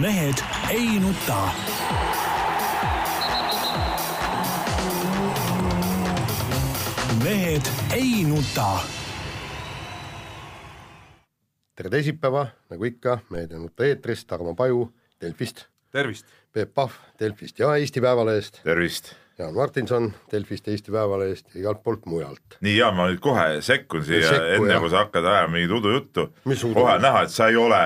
mehed ei nuta. mehed ei nuta. tere teisipäeva, nagu ikka, Mehed ei nuta eetris, Tarmo Paju Delfist, tervist! Peep Pahv Delfist ja Eesti Päevalehest, tervist! Jaan Martinson Delfist, Eesti Päevalehest ja igalt poolt mujalt. nii Jaan, ma nüüd kohe sekkun siia, enne kui sa hakkad ajama mingit udujuttu. Kohe on näha, et sa ei ole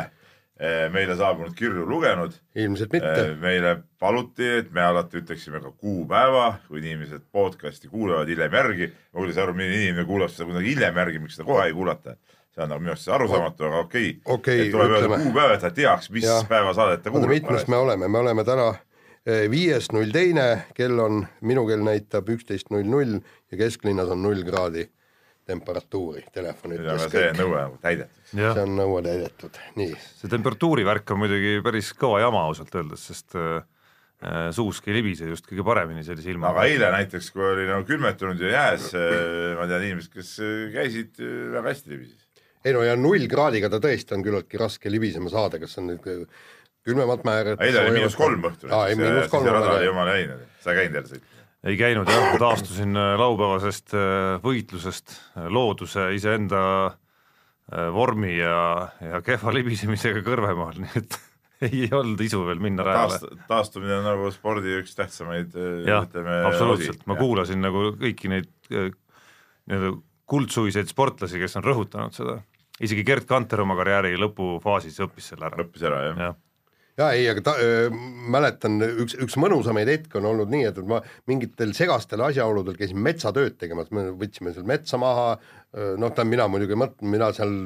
meile saabunud kirju lugenud. ilmselt mitte, meile paluti, et me alati ütleksime ka kuupäeva, kui inimesed podcast'i kuulavad hiljem järgi. ma küll ei saa aru, milline inimene kuulab seda kuidagi hiljem järgi, miks seda kohe ei kuulata. see on nagu minu arust arusaamatu, aga okei Okei, et tuleb öelda kuupäev, et ta teaks, mis Jah. päeva saadet ta kuulab. mitmes me oleme, me oleme täna eh, viies null teine, kell on, minu kell näitab üksteist null null ja kesklinnas on null kraadi temperatuuri, telefon ütles see nõue on täidetud. see, on nõue täidetud, nii. see temperatuuri värk on muidugi päris kõva jama ausalt öeldes, sest äh, äh, suuski ei libise just kõige paremini sellise ilma aga eile näiteks, kui oli nagu külmetunud ja jääs, ma tean inimesed, kes äh, käisid äh, väga hästi libises. ei no ja null kraadiga ta tõesti on küllaltki raske libisema saada, kas on nüüd äh, külmemat määra. eile oli miinus kolm õhtul, aa, ei miinus kolm rada on oli jumala läinud, sa ei käinud jälle sõitmas? Ei käinud jah, taastusin äh, laupäevasest äh, võitlusest äh, looduse iseenda vormi ja, ja kehva libisemisega Kõrvemaal, nii et ei olnud isu veel minna rajale. taast-, taastumine on nagu spordi üks tähtsamaid äh, jah, absoluutselt, ma kuulasin nagu kõiki neid nii-öelda kuldsuiseid sportlasi, kes on rõhutanud seda, isegi Gerd Kanter oma karjääri lõpufaasis õppis selle ära, lõppes ära jah. Ja.. jah, ja ei, aga ta, öö, mäletan üks, üks mõnusamaid hetki on olnud nii, et ma mingitel segastel asjaoludel käisin metsatööd tegemas, me võtsime seal metsa maha, noh, tähendab mina muidugi mina seal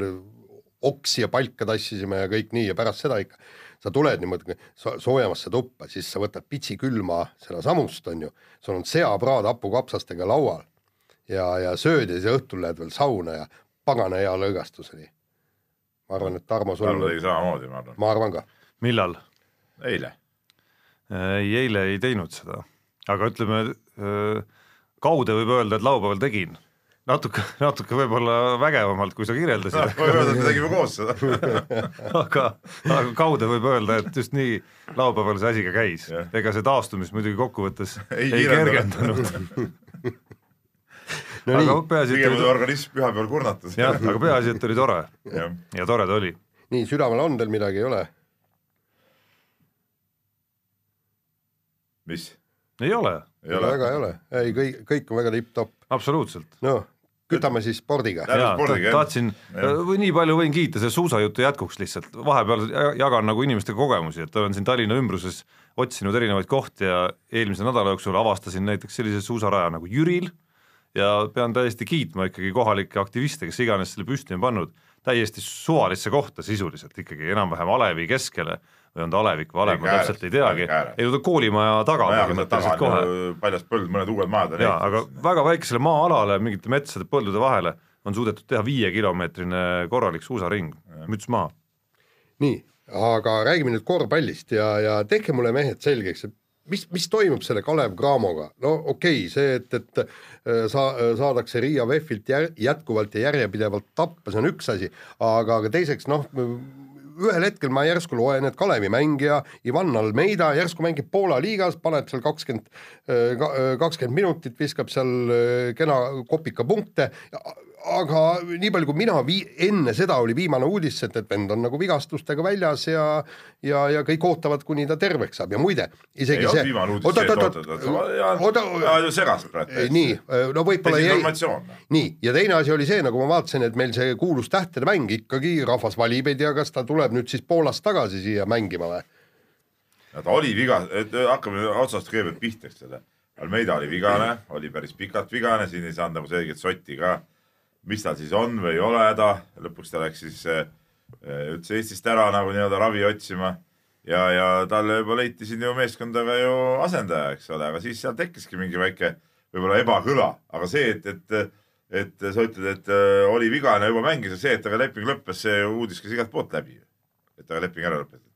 oksi ja palka tassisime ja kõik nii ja pärast seda ikka. Sa tuled niimoodi so- soojemasse tuppa, siis sa võtad pitsi külma seda samust, on ju, sul on seapraad hapukapsastega laual. Ja, ja sööd ja siis õhtul lähed veel sauna ja pagana hea lõõgastus oli. ma arvan, et Tarmo sul Tarmo, tegi samamoodi, ma arvan, ma arvan ka millal? eile. ei, eile ei teinud seda, aga ütleme kaude võib öelda, et laupäeval tegin. natuke, natuke võib-olla vägevamalt, kui sa kirjeldasid, võib öelda, et me tegime koos seda. aga, aga kaude võib öelda, et just nii laupäeval see asi ka käis ega see taastumist muidugi kokkuvõttes Ei ei, kergendanud, no aga peaasi, et pigem oli organism pühapäeval kurnatud. jah, aga peaasi, et oli tore jah, ja tore ta oli. nii südamal on teil midagi, ei ole? mis? ei ole, ei ole. väga ei ole, ei kõik, kõik on väga tipp-topp, absoluutselt. noh, kütame siis spordiga. Tahtsin, või nii palju võin kiita, see suusajutu jätkuks lihtsalt, vahepeal ja- jagan nagu inimestega kogemusi, et olen siin Tallinna ümbruses otsinud erinevaid kohti ja eelmise nädala jooksul avastasin näiteks sellise suusaraja nagu Jüril ja pean täiesti kiitma ikkagi kohalikke aktiviste, kes iganes selle püsti on pannud, täiesti suvalisse kohta sisuliselt ikkagi enam-vähem alevi keskele või on ta alevik või alev, ma täpselt ei teagi. ei no ta koolimaja taga põhimõtteliselt kohe. paljas põld, mõned uued majad on jaa, aga väga väikesele maa-alale mingite metsade põldude vahele on suudetud teha viiekilomeetrine korralik suusaring, müts maha. nii, aga räägime nüüd korvpallist ja, ja tehke mulle mehed selgeks, et mis, mis toimub selle Kalev Cramoga, no okei okay,, see, et, et äh, sa-, saadakse Riia VEF-ilt jär, jätkuvalt ja järjepidevalt tappa, see on üks asi, aga, aga teiseks noh, ühel hetkel ma järsku loen, et Kalevi mängija Ivan Almeida järsku mängib Poola liigas, paneb seal kakskümmend, kakskümmend minutit, viskab seal äh, kena kopika punkte, aga nii palju, kui mina vii-, enne seda oli viimane uudis, et, et vend on nagu vigastustega väljas ja ja, ja kõik ootavad, kuni ta terveks saab ja muide, isegi ei see oota, oota, oota, oota, ju segast praegu. nii, no võib-olla jäi, nii, ja teine asi oli see, nagu ma vaatasin, et meil see kuulus tähtede mäng ikkagi, rahvas valib, ei tea, kas ta tuleb nüüd siis Poolast tagasi siia mängima või? ta oli viga, hakkame otsast kõigepealt pihta, eks ole. Almeida oli vigane, oli päris pikalt vigane, siin ei saanud nagu selget sotti ka. Mis tal siis on või ei ole häda, lõpuks ta läks siis äh, üldse Eestist ära nagu nii-öelda ravi otsima ja, ja talle juba leiti siin ju meeskondaga ju asendaja, eks ole, aga siis seal tekkiski mingi väike võib-olla ebakõla, aga see, et, et et sa ütled, et äh, oli vigane, juba mängis ja see, et temaga leping lõppes, see uudis käis igalt poolt läbi. et temaga leping ära lõpetati.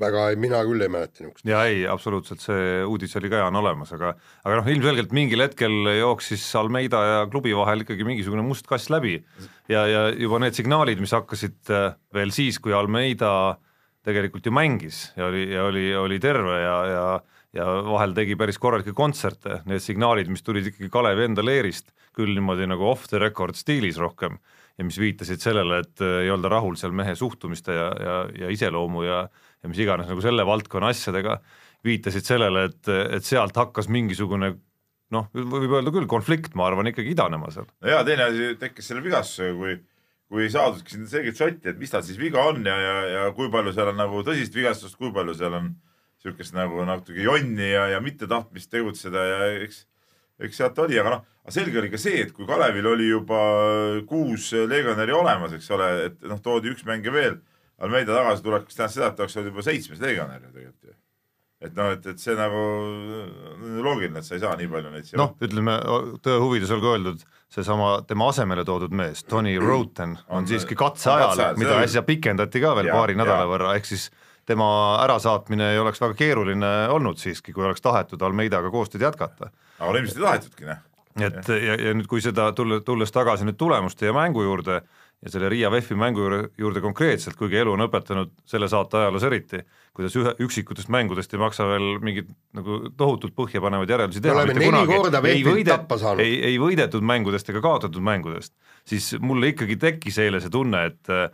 väga, mina küll ei mäleta niisugust. ja ei, absoluutselt see uudis oli ka on olemas, aga aga noh, ilmselgelt mingil hetkel jooksis Almeida ja klubi vahel ikkagi mingisugune must kass läbi ja, ja juba need signaalid, mis hakkasid äh, veel siis, kui Almeida tegelikult ju mängis ja oli, ja oli, oli terve ja, ja ja vahel tegi päris korralikke kontserte, need signaalid, mis tulid ikkagi Kalevi enda leerist, küll niimoodi nagu off the record stiilis rohkem ja mis viitasid sellele, et äh, ei olda rahul seal mehe suhtumiste ja, ja, ja iseloomu ja, ja mis iganes nagu selle valdkonna asjadega, viitasid sellele, et, et sealt hakkas mingisugune noh, võib öelda küll konflikt, ma arvan, ikkagi idanema seal. no ja teine asi tekkis selle vigastusega, kui kui ei saadudki sinna selget sotti, et mis tal siis viga on ja, ja, ja kui palju seal on nagu tõsist vigastust, kui palju seal on niisugust nagu natuke jonni ja, ja mittetahtmist tegutseda ja eks, eks sealt oli, aga noh, selge oli ka see, et kui Kalevil oli juba kuus legionäri olemas, eks ole, et noh, toodi üks mängija veel, Almeida tagasitulek, mis tähendas seda, et oleks olnud juba seitsmes legionär ju tegelikult ju et noh, et, et see nagu loogiline, et sa ei saa nii palju neid siia noh, ütleme tõe huvides olgu öeldud, seesama tema asemele toodud mees, Tony Roten on, on siiski katseajal, mida äsja pikendati ka veel ja, paari nädala ja. võrra, ehk siis tema ärasaatmine ei oleks väga keeruline olnud siiski, kui oleks tahetud Almeidaga koostööd jätkata. aga ilmselt ei tahetudki, noh. et ja, ja nüüd, kui seda tulla, tulles tagasi nüüd tulemuste ja mängu juurde ja selle Riia VEF-i mängu juurde, juurde konkreetselt, kuigi elu on õpetanud selle saate ajaloos eriti, kuidas ühe, üksikutest mängudest ei maksa veel mingeid nagu tohutult põhjapanevaid järeldusi teha. neli kunagi. tappa saanud. ei, ei võidetud mängudest ega kaotatud mängudest, siis mulle ikkagi tekkis eile see tunne, et äh,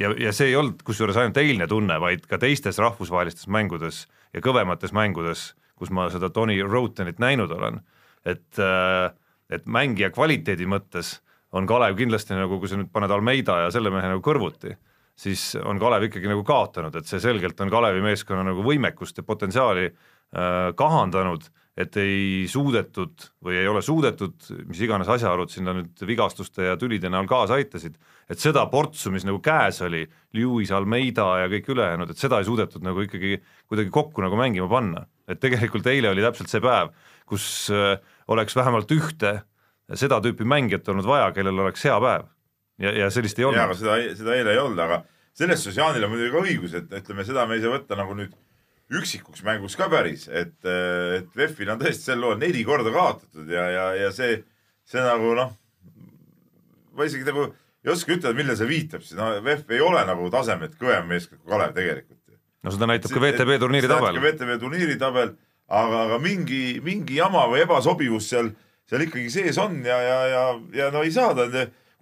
ja, ja see ei olnud kusjuures ainult eilne tunne, vaid ka teistes rahvusvahelistes mängudes ja kõvemates mängudes, kus ma seda Tony Rotenit näinud olen, et äh, et mängija kvaliteedi mõttes on Kalev kindlasti nagu, kui sa nüüd paned Almeida ja selle mehe nagu kõrvuti, siis on Kalev ikkagi nagu kaotanud, et see selgelt on Kalevi meeskonna nagu võimekust ja potentsiaali äh, kahandanud, et ei suudetud või ei ole suudetud, mis iganes asjaolud sinna nüüd vigastuste ja tülide näol kaasa aitasid, et seda portsu, mis nagu käes oli, Lewis, Almeida ja kõik ülejäänud, et seda ei suudetud nagu ikkagi kuidagi kokku nagu mängima panna. et tegelikult eile oli täpselt see päev, kus äh, oleks vähemalt ühte seda tüüpi mängijat olnud vaja, kellel oleks hea päev. ja, ja sellist ei olnud. jaa, aga seda, seda eile ei olnud, aga selles suhtes Jaanil on muidugi ka õigus, et ütleme, seda me ei saa võtta nagu nüüd üksikuks mänguks ka päris, et, et VEF-il on tõesti sel lool neli korda kaotatud ja, ja, ja see, see nagu noh, ma isegi nagu ei oska ütelda, millele see viitab, siis no VEF ei ole nagu tasemelt kõvem meeskond kui Kalev tegelikult. no seda näitab ka VTB turniiri tabel. VTB turniiri tabel, aga, aga mingi, mingi jama või ebasobivus seal seal ikkagi sees on ja, ja, ja, ja no ei saa ta,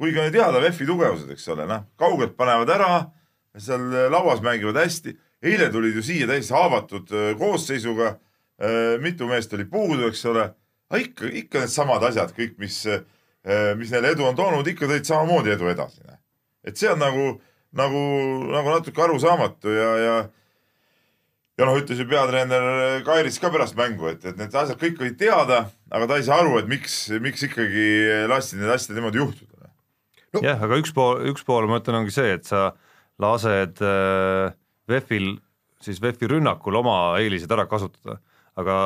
kuigi on ju teada VEF-i tugevused, eks ole, noh, kaugelt panevad ära, seal lauas mängivad hästi. eile tulid ju siia täiesti haavatud äh, koosseisuga. Äh, mitu meest oli puudu, eks ole. aga ikka, ikka needsamad asjad kõik, mis, äh, mis neile edu on toonud, ikka tõid samamoodi edu edasi. et see on nagu, nagu, nagu natuke arusaamatu ja, ja ja noh, ütles ju peatreener Kairis ka pärast mängu, et, et need asjad kõik olid teada, aga ta ei saa aru, et miks, miks ikkagi lasti need asjad niimoodi juhtuda no.. jah, aga üks pool, üks pool ma ütlen, ongi see, et sa lased äh, VEF-il, siis VEF-i rünnakul oma eelised ära kasutada. aga,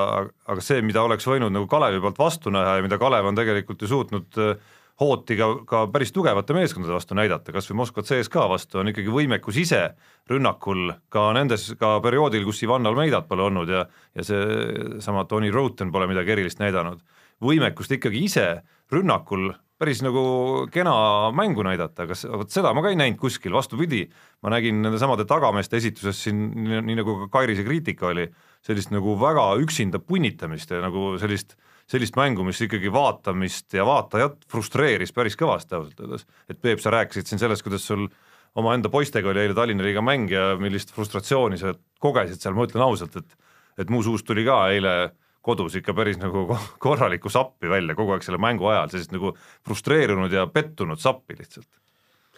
aga see, mida oleks võinud nagu Kalevi poolt vastu näha ja mida Kalev on tegelikult ju suutnud äh, hooti ka, ka päris tugevate meeskondade vastu näidata, kas või Moskva CSKA vastu, on ikkagi võimekus ise rünnakul ka nendes, ka perioodil, kus Ivan Almeidat pole olnud ja ja seesama Tony Roten pole midagi erilist näidanud, võimekust ikkagi ise rünnakul päris nagu kena mängu näidata, kas vot seda ma ka ei näinud kuskil, vastupidi, ma nägin nendesamade tagameeste esituses siin, nii nagu ka Kairise kriitika oli, sellist nagu väga üksinda punnitamist ja nagu sellist äh, sellist mängu, mis ikkagi vaatamist ja vaatajat frustreeris päris kõvasti ausalt öeldes. et Peep, sa rääkisid siin sellest, kuidas sul omaenda poistega oli eile Tallinna liiga mäng ja millist frustratsiooni sa kogesid seal, ma ütlen ausalt, et et mu suust tuli ka eile kodus ikka päris nagu korralikku sappi välja kogu aeg selle mängu ajal, sellist nagu frustreerunud ja pettunud sappi lihtsalt.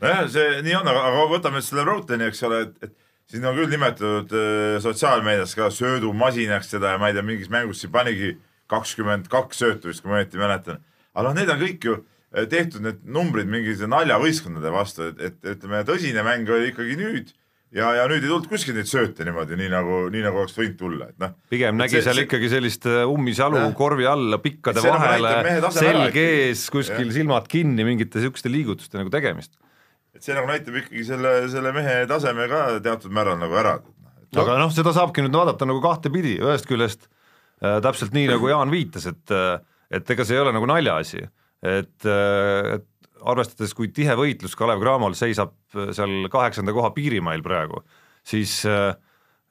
nojah, see nii on, aga, võtame selle Routeni, eks ole, et, et siin on küll nimetatud äh, sotsiaalmeedias ka söödumasinaks seda ja ma ei tea, mingis mängus siin panigi kakskümmend kaks söötu vist, kui ma õieti mäletan. aga noh, need on kõik ju eh, tehtud, need numbrid mingite naljavõistkondade vastu, et, et ütleme, tõsine mäng oli ikkagi nüüd ja, ja nüüd ei tulnud kuskil neid sööte niimoodi, nii nagu, nii nagu oleks võinud tulla, et noh. pigem nägi see, seal see, ikkagi sellist eh, ummisjalu korvi alla, pikkade vahele, selg ees, kuskil ja. silmad kinni, mingite siukeste liigutuste nagu tegemist. et see nagu näitab ikkagi selle, selle mehe taseme ka teatud määral nagu ära. No, aga noh, seda saabki nüüd vaadata nagu kahtepidi, ühest küljest Äh, täpselt nii, nagu Jaan viitas, et, äh, et ega see ei ole nagu naljaasi, et, äh, et arvestades, kui tihe võitlus Kalev Cramol seisab seal kaheksanda koha piirimail praegu, siis äh,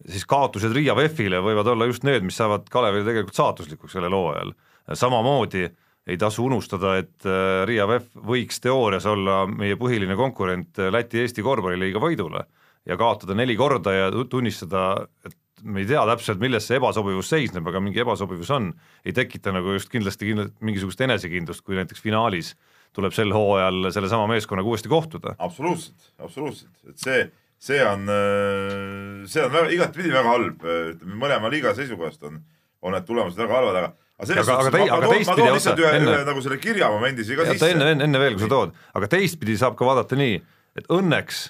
siis kaotused Riia VEF-ile võivad olla just need, mis saavad Kalevile tegelikult saatuslikuks sellel hooajal. samamoodi ei tasu unustada, et äh, Riia VEF võiks teoorias olla meie põhiline konkurent äh, Läti-Eesti korvpalliliiga võidule ja kaotada neli korda ja tunnistada, et me ei tea täpselt, milles see ebasobivus seisneb, aga mingi ebasobivus on, ei tekita nagu just kindlasti kindla, mingisugust enesekindlust, kui näiteks finaalis tuleb sel hooajal sellesama meeskonnaga uuesti kohtuda. absoluutselt, absoluutselt, et see see on, see on väga, igatpidi väga halb, ütleme mõlema liiga seisukohast on, on need tulemused väga halvad, aga aga selles aga, suhtes, ma, ma toon, ma toon lihtsalt ühe, ühe nagu selle kirjamomendi siia ka sisse. enne, enne, enne veel, kui sa tood, aga teistpidi saab ka vaadata nii, et õnneks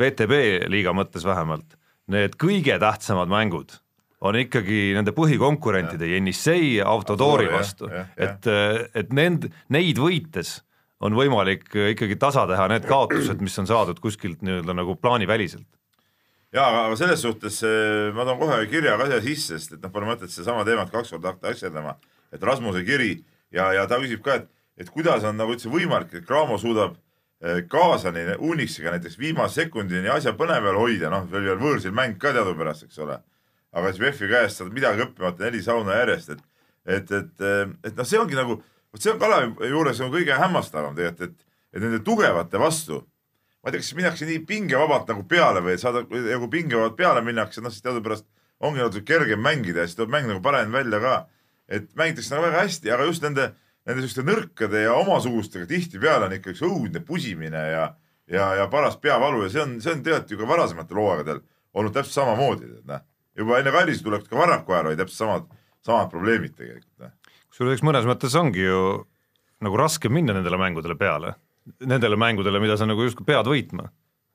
VTB liiga mõttes vähemalt, need kõige tähtsamad mängud on ikkagi nende põhikonkurentide Jenissei ja Autodori vastu, et, et nend-, neid võites on võimalik ikkagi tasa teha need kaotused, mis on saadud kuskilt nii-öelda nagu plaaniväliselt. jaa, aga selles suhtes eh, ma toon kohe kirja ka siia sisse, sest et noh, pole mõtet sedasama teemat kaks korda hakata asjadama, et Rasmuse kiri ja, ja ta küsib ka, et, et kuidas on nagu üldse võimalik, et Cramo suudab kaasani Unixiga näiteks viimase sekundini asja põne peal hoida, noh, veel veel võõrsil mäng ka teadupärast, eks ole. aga siis VEF-i käest saad midagi õppimata neli sauna järjest, et, et, et, et noh, see ongi nagu vot see on Kalevi juures on kõige hämmastavam tegelikult, et, et nende tugevate vastu, ma ei tea, kas minnakse nii pingevabalt nagu peale või saada, ja kui pingevabalt peale minnakse, noh siis teadupärast ongi natuke kergem mängida ja siis tuleb mäng nagu paremini välja ka. et mängitakse nagu väga hästi, aga just nende, nende siukeste nõrkade ja omasugustega tihtipeale on ikka üks õudne pusimine ja, ja, ja paras peavalu ja see on, see on tegelikult ju ka varasematel hooaegadel olnud täpselt samamoodi, et noh. juba enne Kallisu tuleks ka Varraku ajal oli täpselt samad, samad probleemid tegelikult noh kusjuures eks mõnes mõttes ongi ju nagu raske minna nendele mängudele peale, nendele mängudele, mida sa nagu justkui pead võitma,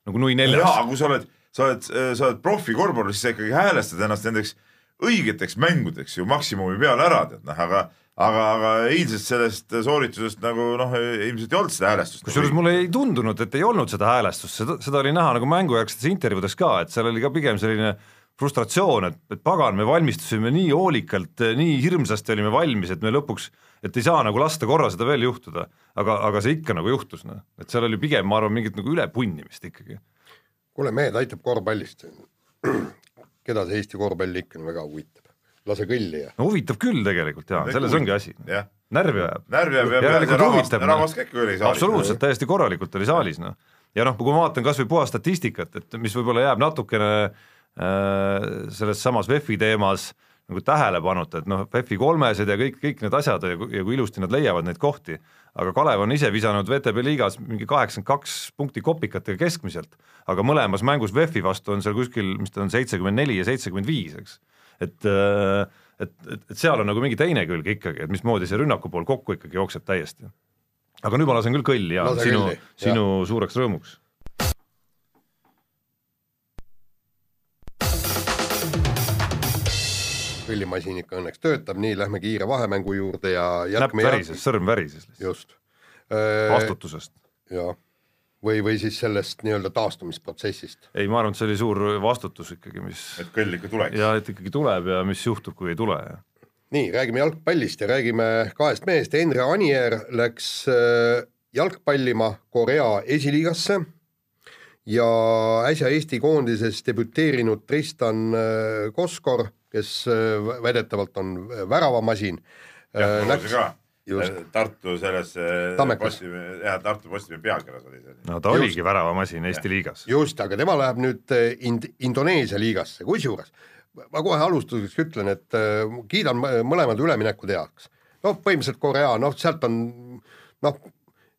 nagu nui neljas. jaa, kui sa oled, sa oled, sa oled profikorvpallur, siis sa ikkagi häälestad ennast nendeks õigeteks mängudeks ju maksimumi peale ära, tead noh, aga aga, aga eilsest sellest sooritusest nagu noh, ilmselt ei olnud seda häälestust. kusjuures mulle ei tundunud, et ei olnud seda häälestust, seda, seda oli näha nagu mängujärgsetes intervjuudes ka, et seal oli ka pigem selline frustratsioon, et, et pagan, me valmistusime nii hoolikalt, nii hirmsasti olime valmis, et me lõpuks, et ei saa nagu lasta korra seda veel juhtuda, aga, aga see ikka nagu juhtus, noh, et seal oli pigem, ma arvan, mingit nagu ülepunnimist ikkagi. kuule, mehed, aitab korvpallist. keda see Eesti korvpall ikka väga huvitab, lase kõlli ja. no huvitab küll tegelikult jaa, selles ongi asi. närvi ajab. närvi ajab ja peale rahvast, rahvast ka ikka oli saalis. absoluutselt, täiesti korralikult oli saalis, noh. ja noh, kui ma vaatan kas või puhas statistikat, et mis võib-olla jääb natukene äh, selles samas VEF-i teemas nagu tähelepanuta, et noh, VEF-i kolmesed ja kõik, kõik need asjad ja kui, ja kui ilusti nad leiavad neid kohti, aga Kalev on ise visanud VTB liigas mingi kaheksakümmend kaks punkti kopikatega keskmiselt, aga mõlemas mängus VEF-i vastu on seal kuskil, mis ta on, seitsekümmend neli ja seitsekümmend viis, eks. Et äh, et, et, et seal on nagu mingi teine külg ikkagi, et mismoodi see rünnaku pool kokku ikkagi jookseb täiesti. aga nüüd ma lasen küll kõlli ja Lase sinu, sinu ja. suureks rõõmuks grillimasin ikka õnneks töötab, nii lähme kiire vahemängu juurde ja näpp värises, sõrm värises lihtsalt. just. vastutusest. jah, või, või siis sellest nii-öelda taastumisprotsessist. ei, ma arvan, et see oli suur vastutus ikkagi, mis et kõll ikka tuleks. ja et ikkagi tuleb ja mis juhtub, kui ei tule ja nii, räägime jalgpallist ja räägime kahest mehest, Henri Anier läks jalgpallima Korea esiliigasse ja äsja Eesti koondises debüteerinud Tristan Koskor kes äh, väidetavalt on väravamasin. äh, läks. Äh, Tartu selles Postimehe, jah, Tartu Postimehe pealkirjas oli see. no ta just. oligi väravamasin Eesti liigas. just, aga tema läheb nüüd Ind-, Indoneesia liigasse, kusjuures ma kohe alustuseks ütlen, et äh, kiidan mõlemad üleminekud heaks. noh, põhimõtteliselt Korea, noh, sealt on noh,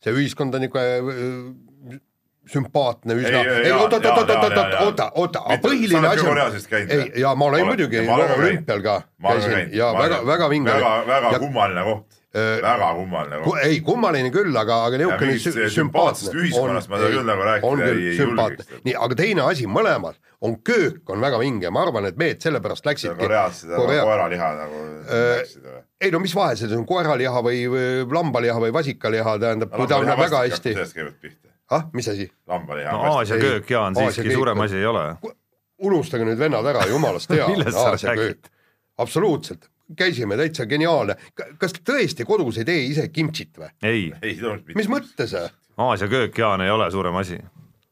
see ühiskond on niisugune sümpaatne üsna. ei, oota, oota, oota, oota, oota, oota, aga põhiline asi on. ei, ja ma olen muidugi olümpial ka käisin ja väga, väga vinge. väga, väga kummaline koht äh, väga kummaline koht. ei, kummaline küll, aga, aga niisugune sümpaatne. ühiskonnast ma tahan küll nagu rääkida ei julgeks. nii, aga teine asi, mõlemal on köök on väga vinge, ma arvan, et mehed sellepärast läksidki. Koreas seda Korea... koeraliha nagu läksid või? ei no mis vahe selles on, koeraliha või lambaliha või vasikaliha, tähendab, kui ta on väga hästi. sellest käivad pihta ah, mis asi? lambaliha. no Aasia köök ja on siiski suurem asi ei ole. unustage nüüd vennad ära, jumalast hea Aasia köök. absoluutselt, käisime täitsa geniaalne. kas tõesti kodus ei tee ise kimtsit või? ei, ei. mis mõttes? Aasia köök, Jaan, ei ole suurem asi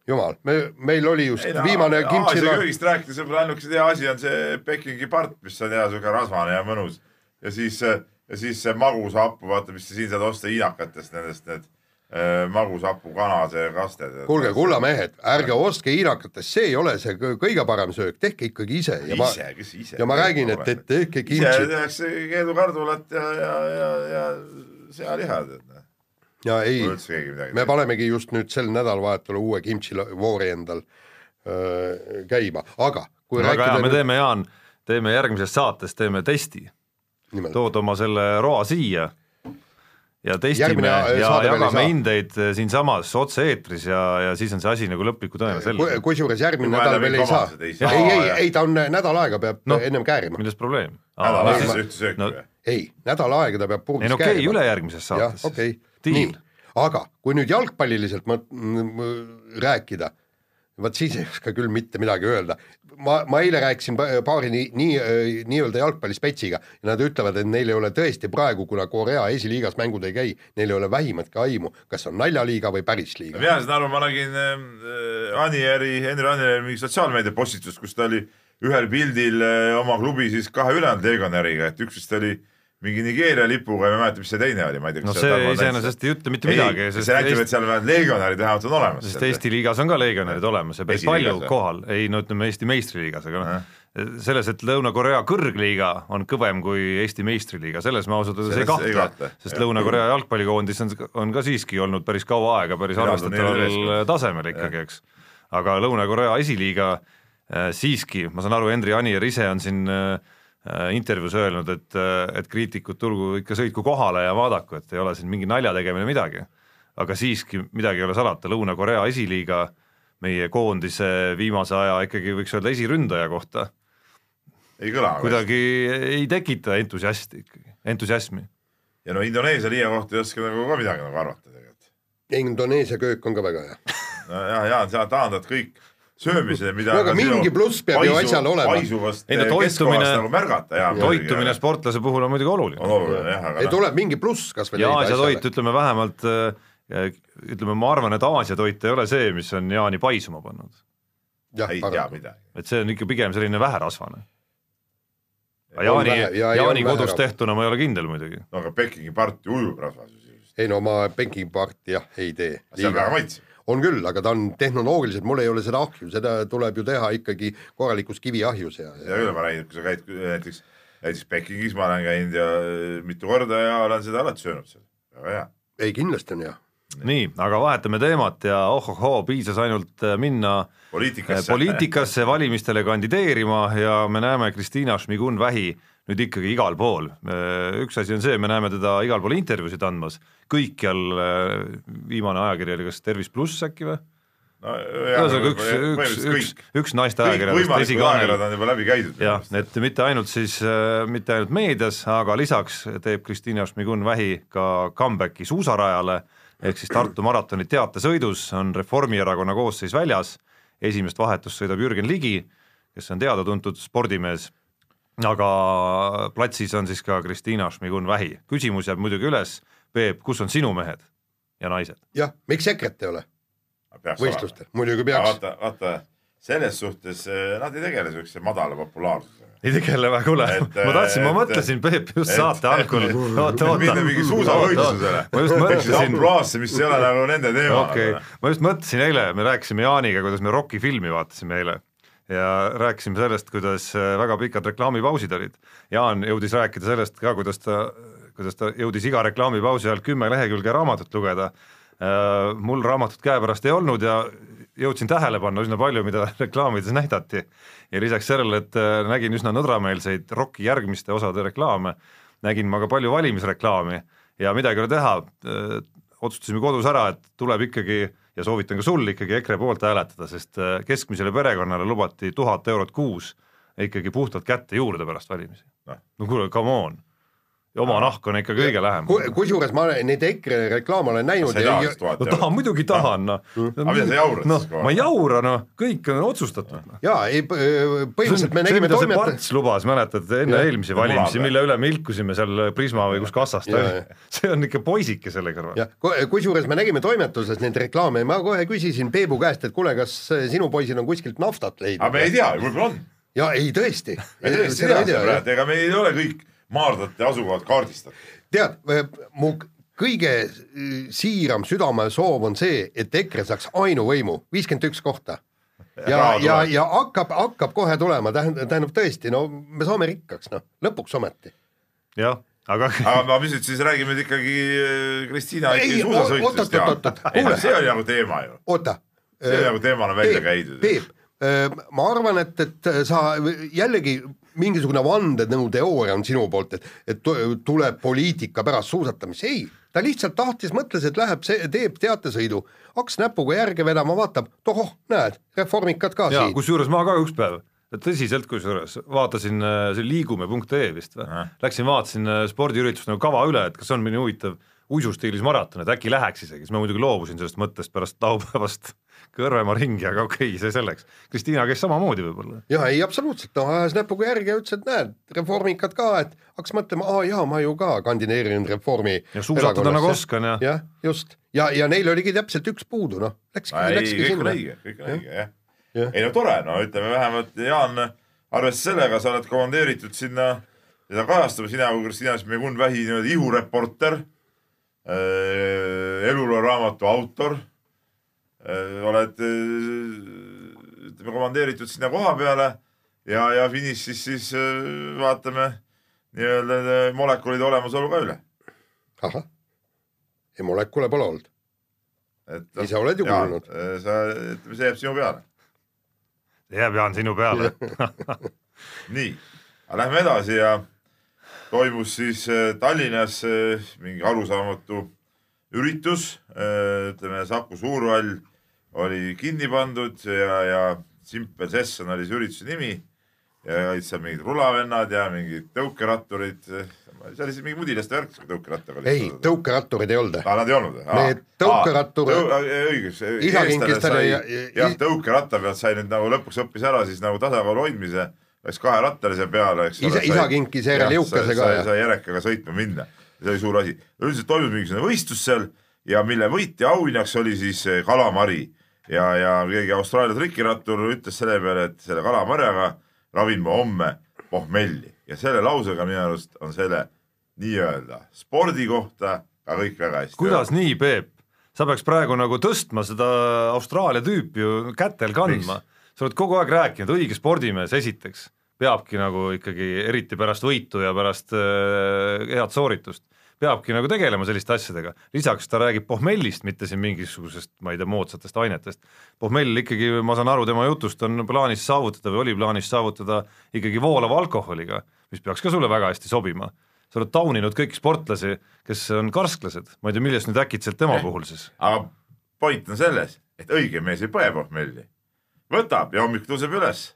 jumal, me, meil oli just ei no viimane Aasia kimchi köögist rääkides võib-olla ainuke hea asi on see Pekingi part, mis on hea siuke rasvane ja mõnus ja siis, ja siis see magusapu, vaata, mis sa siin saad osta hiinakatest, nendest need äh, magusapu kana, see kasted. kuulge, kullamehed, ärge ostke hiinakatest, see ei ole see kõ- kõige parem söök, tehke ikkagi ise ja ma, ise, kes ise. ja ma räägin, et, et tehke ise kimchi tehakse keedukardulat ja, ja, ja, ja sealiha, tead. ja ei me panemegi just nüüd sel nädalavahetusel uue kimchi lo- voori endal öö, käima, aga kui hea, rääkida me nüüd teeme, Jaan, teeme järgmises saates teeme testi, tood oma selle roa siia ja testime Järgmine, ja jagame hindeid äh, siinsamas otse-eetris ja, ja siis on see asi nagu lõpliku tõene selge. kusjuures järgmine nädal veel ei saa ei. ei, ei, ta on nädal aega peab no. ennem käärima, milles probleem? nädal ei, siis ma- ühte sööki no- või? ei, nädal aega ta peab purgis ei no okei okay,, käärima. ülejärgmises saates okei siis., diil nii, aga kui nüüd jalgpalliliselt mõt- m- m- rääkida, vot siis ei oska küll mitte midagi öelda. ma, ma eile rääkisin pa- paari nii, nii, nii-öelda jalgpallispetsiga ja nad ütlevad, et neil ei ole tõesti praegu, kuna Korea esiliigas mängud ei käi, neil ei ole vähimatki aimu, kas on naljaliiga või päris liiga. mina saan aru, ma nägin äh, Anieri, Henri Anieri mingi sotsiaalmeedia postitust, kus ta oli ühel pildil äh, oma klubi siis kahe ülejäänud legionäriga, et üks vist oli mingi Nigeeria lipuga ma ei mäleta, mis see teine oli, ma ei tea. no see iseenesest ei ütle mitte midagi, see sest näitab, et Eesti, seal vähemalt legionärid vähemalt on olemas. sest Eesti liigas on ka legionärid olemas ja päris palju kohal, ei no ütleme Eesti meistriliigas, aga noh, selles, et Lõuna-Korea kõrgliiga on kõvem kui Eesti meistriliiga, selles ma ausalt öeldes ei kahtle sest. Lõuna-Korea jalgpallikoondis on, on ka siiski olnud päris kaua aega päris arvestataval tasemel ikkagi, eks. aga Lõuna-Korea esiliiga äh, siiski, ma saan aru, Henri Anier ise on siin äh, intervjuus öelnud, et, et kriitikud tulgu ikka sõitku kohale ja vaadaku, et ei ole siin mingi nalja tegemine midagi. aga siiski midagi ei ole salata, Lõuna-Korea esiliiga meie koondise viimase aja ikkagi võiks öelda esiründaja kohta ei kõla. kuidagi ei tekita entusiasti ikkagi, entusiasmi. ja no Indoneesia liiga kohta ei oska nagu ka midagi nagu arvata tegelikult. Indoneesia köök on ka väga hea. no ja, ja sa taandad kõik söömise, mida No aga mingi pluss peab ju asjal olema. Ei no eh, toitumine- nagu märgata ja toitumine sportlase puhul on muidugi oluline on oluline jah, aga ei, noh, tuleb mingi pluss kas või ja Aasia toit, ütleme vähemalt äh, ütleme, ma arvan, et Aasia toit ei ole see, mis on Jaani paisuma pannud. ei tea midagi. et see on ikka pigem selline väherasvane. Jaani vähe-, ja Jaani on kodus tehtuna ma ei ole kindel muidugi. no aga Pekingi part ju ujub rasvas ju sisuliselt. ei no ma Peking parti jah, ei tee. see on väga maitsev. On küll, aga ta on tehnoloogiliselt, mul ei ole seda ahju, seda tuleb ju teha ikkagi korralikus kiviahjus ja, seda küll ma räägin, kui sa käid näiteks, näiteks Pekingis ma olen käinud ja eh, mitu korda ja olen seda alati söönud seal, väga hea. ei kindlasti on hea. nii, aga vahetame teemat ja ohohoo, piisas ainult äh, minna poliitikasse. poliitikasse valimistele kandideerima ja me näeme Kristiina Šmigun-Vähi nüüd ikkagi igal pool. üks asi on see, me näeme teda igal pool intervjuusid andmas, kõikjal äh, viimane ajakiri oli kas Tervis pluss äkki või? no,. ühesõnaga üks, üks, üks, üks naiste võimalikud esikaanel on juba läbi käidud. jah, et mitte ainult siis, mitte ainult meedias, aga lisaks teeb Kristiina Šmigun-Vähi ka comeback'i suusarajale ehk siis Tartu maratoni teatesõidus on Reformierakonna koosseis väljas, esimest vahetust sõidab Jürgen Ligi, kes on teada-tuntud spordimees, aga platsis on siis ka Kristiina Šmigun-Vähi. küsimus jääb muidugi üles, Peep, kus on sinu mehed ja naised? jah, miks EKRE-t ei ole võistlustel, muidugi peaks. vaata, vaata selles suhtes eh, nad ei tegele siukse madala populaarsusega ei tegele väga hulle, ma tahtsin, ma mõtlesin, Peep, just et, saate algul, oota, oota. mingi suusavõistlusele. ma just mõtlesin. ampluaasse, mis ei ole nagu nende teema. okei okay., ma just mõtlesin eile, me rääkisime Jaaniga, kuidas me Rocki filmi vaatasime eile ja rääkisime sellest, kuidas äh, väga pikad reklaamipausid olid. Jaan jõudis rääkida sellest ka, kuidas ta, kuidas ta jõudis iga reklaamipausi ajal kümme lehekülge raamatut lugeda. mul raamatut käepärast ei olnud ja jõudsin tähele panna üsna palju, mida reklaamides näidati. ja lisaks sellele, et äh, nägin üsna nõdrameelseid Rocki järgmiste osade reklaame, nägin ma ka palju valimisreklaami ja midagi ei ole teha, otsustasime kodus ära, et tuleb ikkagi ja soovitan ka sul ikkagi EKRE poolt hääletada, sest äh, keskmisele perekonnale lubati tuhat eurot kuus ikkagi puhtalt kätte juurde pärast valimisi. no kuule, come on. Ja oma nahk on ikka kõige lähem. kusjuures ma olen neid EKRE reklaame olen näinud ja no tahan, muidugi tahan, noh. Aga mida sa jaurad noh siis aeg? ma ei jaura, noh, kõik on otsustatud. ja ei, põhimõtteliselt me see, nägime mida see toimetajat, Parts lubas, mäletad, enne eelmisi valimisi, mille üle me ilkusime seal Prisma või kus kassas ta oli see on ikka poisike selle kõrval. kusjuures me nägime toimetuses neid reklaame ja ma kohe küsisin Peebu käest, et kuule, kas sinu poisil on kuskilt naftat aga leidnud me ei tea, võib-olla on. ja ei tõesti, me tõesti ei tea seda praegu, ega meil ei ole kõik maardlate asukohad kaardistatud. tead, mu kõige äh, siiram südamesoov on see, et EKRE saaks ainuvõimu, viiskümmend üks kohta. ja ja, ja hakkab, hakkab kohe tulema, tähendab, tähendab tõesti, no me saame rikkaks, noh, lõpuks ometi. jah, aga aga ma mis nüüd siis räägime nüüd ikkagi äh, Kristiina oot- suusasõitust kuule. see oli nagu teema ju, oota. see oli nagu teemana välja käidud. Peep, ma arvan, et, et sa jällegi mingisugune vandenõuteooria on sinu poolt, et, et tu- tuleb poliitika pärast suusatamist, ei, ta lihtsalt tahtis, mõtles, et läheb, teeb teatesõidu, hakkas näpuga järge vedama, vaatab, tohoh, näed, reformikad ka ja siin. kusjuures ma ka üks päev, tõsiselt kusjuures vaatasin äh, see liigume.ee vist või? Läksin vaatasin äh, spordiüritust nagu kava üle, et kas on mõni huvitav uisustiilis maraton, et äkki läheks isegi, siis ma muidugi loobusin sellest mõttest pärast laupäevast Kõrvemaa ringi, aga okei okay,, see selleks. Kristiina käis samamoodi võib-olla. ja ei, absoluutselt, noh, ajas näpuga järge ja ütles, et näed, reformikad ka, et hakkas mõtlema, aa jaa, ma ju ka kandideerin reformi ja suusatada nagu oskan ja jah, just, ja, ja neil oligi täpselt üks puudu, noh, läkski, ei, läkski kõik on sinna. õige, kõik on õige, jah Jah.. ei no tore, no ütleme vähemalt Jaan, arvestades sellega, sa oled komandeeritud sinna seda kajastama, sina kui Kristiina Šmigun-Vähi nii-öelda ihureporter, eluloo raamatu autor, oled äh, ütleme komandeeritud sinna koha peale ja, ja finišis siis äh, vaatame nii-öelda molekulide olemasolu ka üle. ahah, ei molekule pole olnud. et Ise oled ju kuulnud. äh, sa, ütleme, see jääb sinu peale. jääb Jaan sinu peale. nii, aga lähme edasi ja toimus siis äh, Tallinnas äh, mingi arusaamatu üritus, ütleme Saku Suurhall oli kinni pandud ja, ja Simple Session oli see ürituse nimi ja olid seal mingid rulavennad ja mingid tõukeratturid, see oli siis mingi mudilaste värk, tõukerattaga oli. ei, tõukeratturid ei olnud. aa, nad ei olnud või? Need tõukeratturid- õigus, Isakinkist oli- jah, tõukeratta pealt sai nüüd nagu lõpuks õppis ära siis nagu tasakaalu hoidmise, läks kaherattalise peale, eks Isa- isa kinkis järele jõukase ka, sai, sai järekaga sõitma minna, see oli suur asi. üldiselt toimus mingisugune võistlus seal ja mille võitja auhinnaks oli siis eh, kalamari ja, ja keegi Austraalia trikirattur ütles selle peale, et selle kalamarjaga ravin ma homme pohmelli ja selle lausega minu arust on selle nii-öelda spordi kohta ka kõik väga hästi. kuidas nii, Peep? sa peaks praegu nagu tõstma seda Austraalia tüüpi ju kätel kandma. sa oled kogu aeg rääkinud, õige spordimees esiteks peabki nagu ikkagi, eriti pärast võitu ja pärast äh, head sooritust, peabki nagu tegelema selliste asjadega. lisaks ta räägib pohmellist, mitte siin mingisugusest, ma ei tea, moodsatest ainetest. pohmell ikkagi, ma saan aru tema jutust, on plaanis saavutada või oli plaanis saavutada ikkagi voolava alkoholiga, mis peaks ka sulle väga hästi sobima sa oled tauninud kõiki sportlasi, kes on karsklased, ma ei tea, millest nüüd äkitselt tema puhul siis? aga point on selles, et õige mees ei põe pohmelli. võtab ja hommikul tõuseb üles.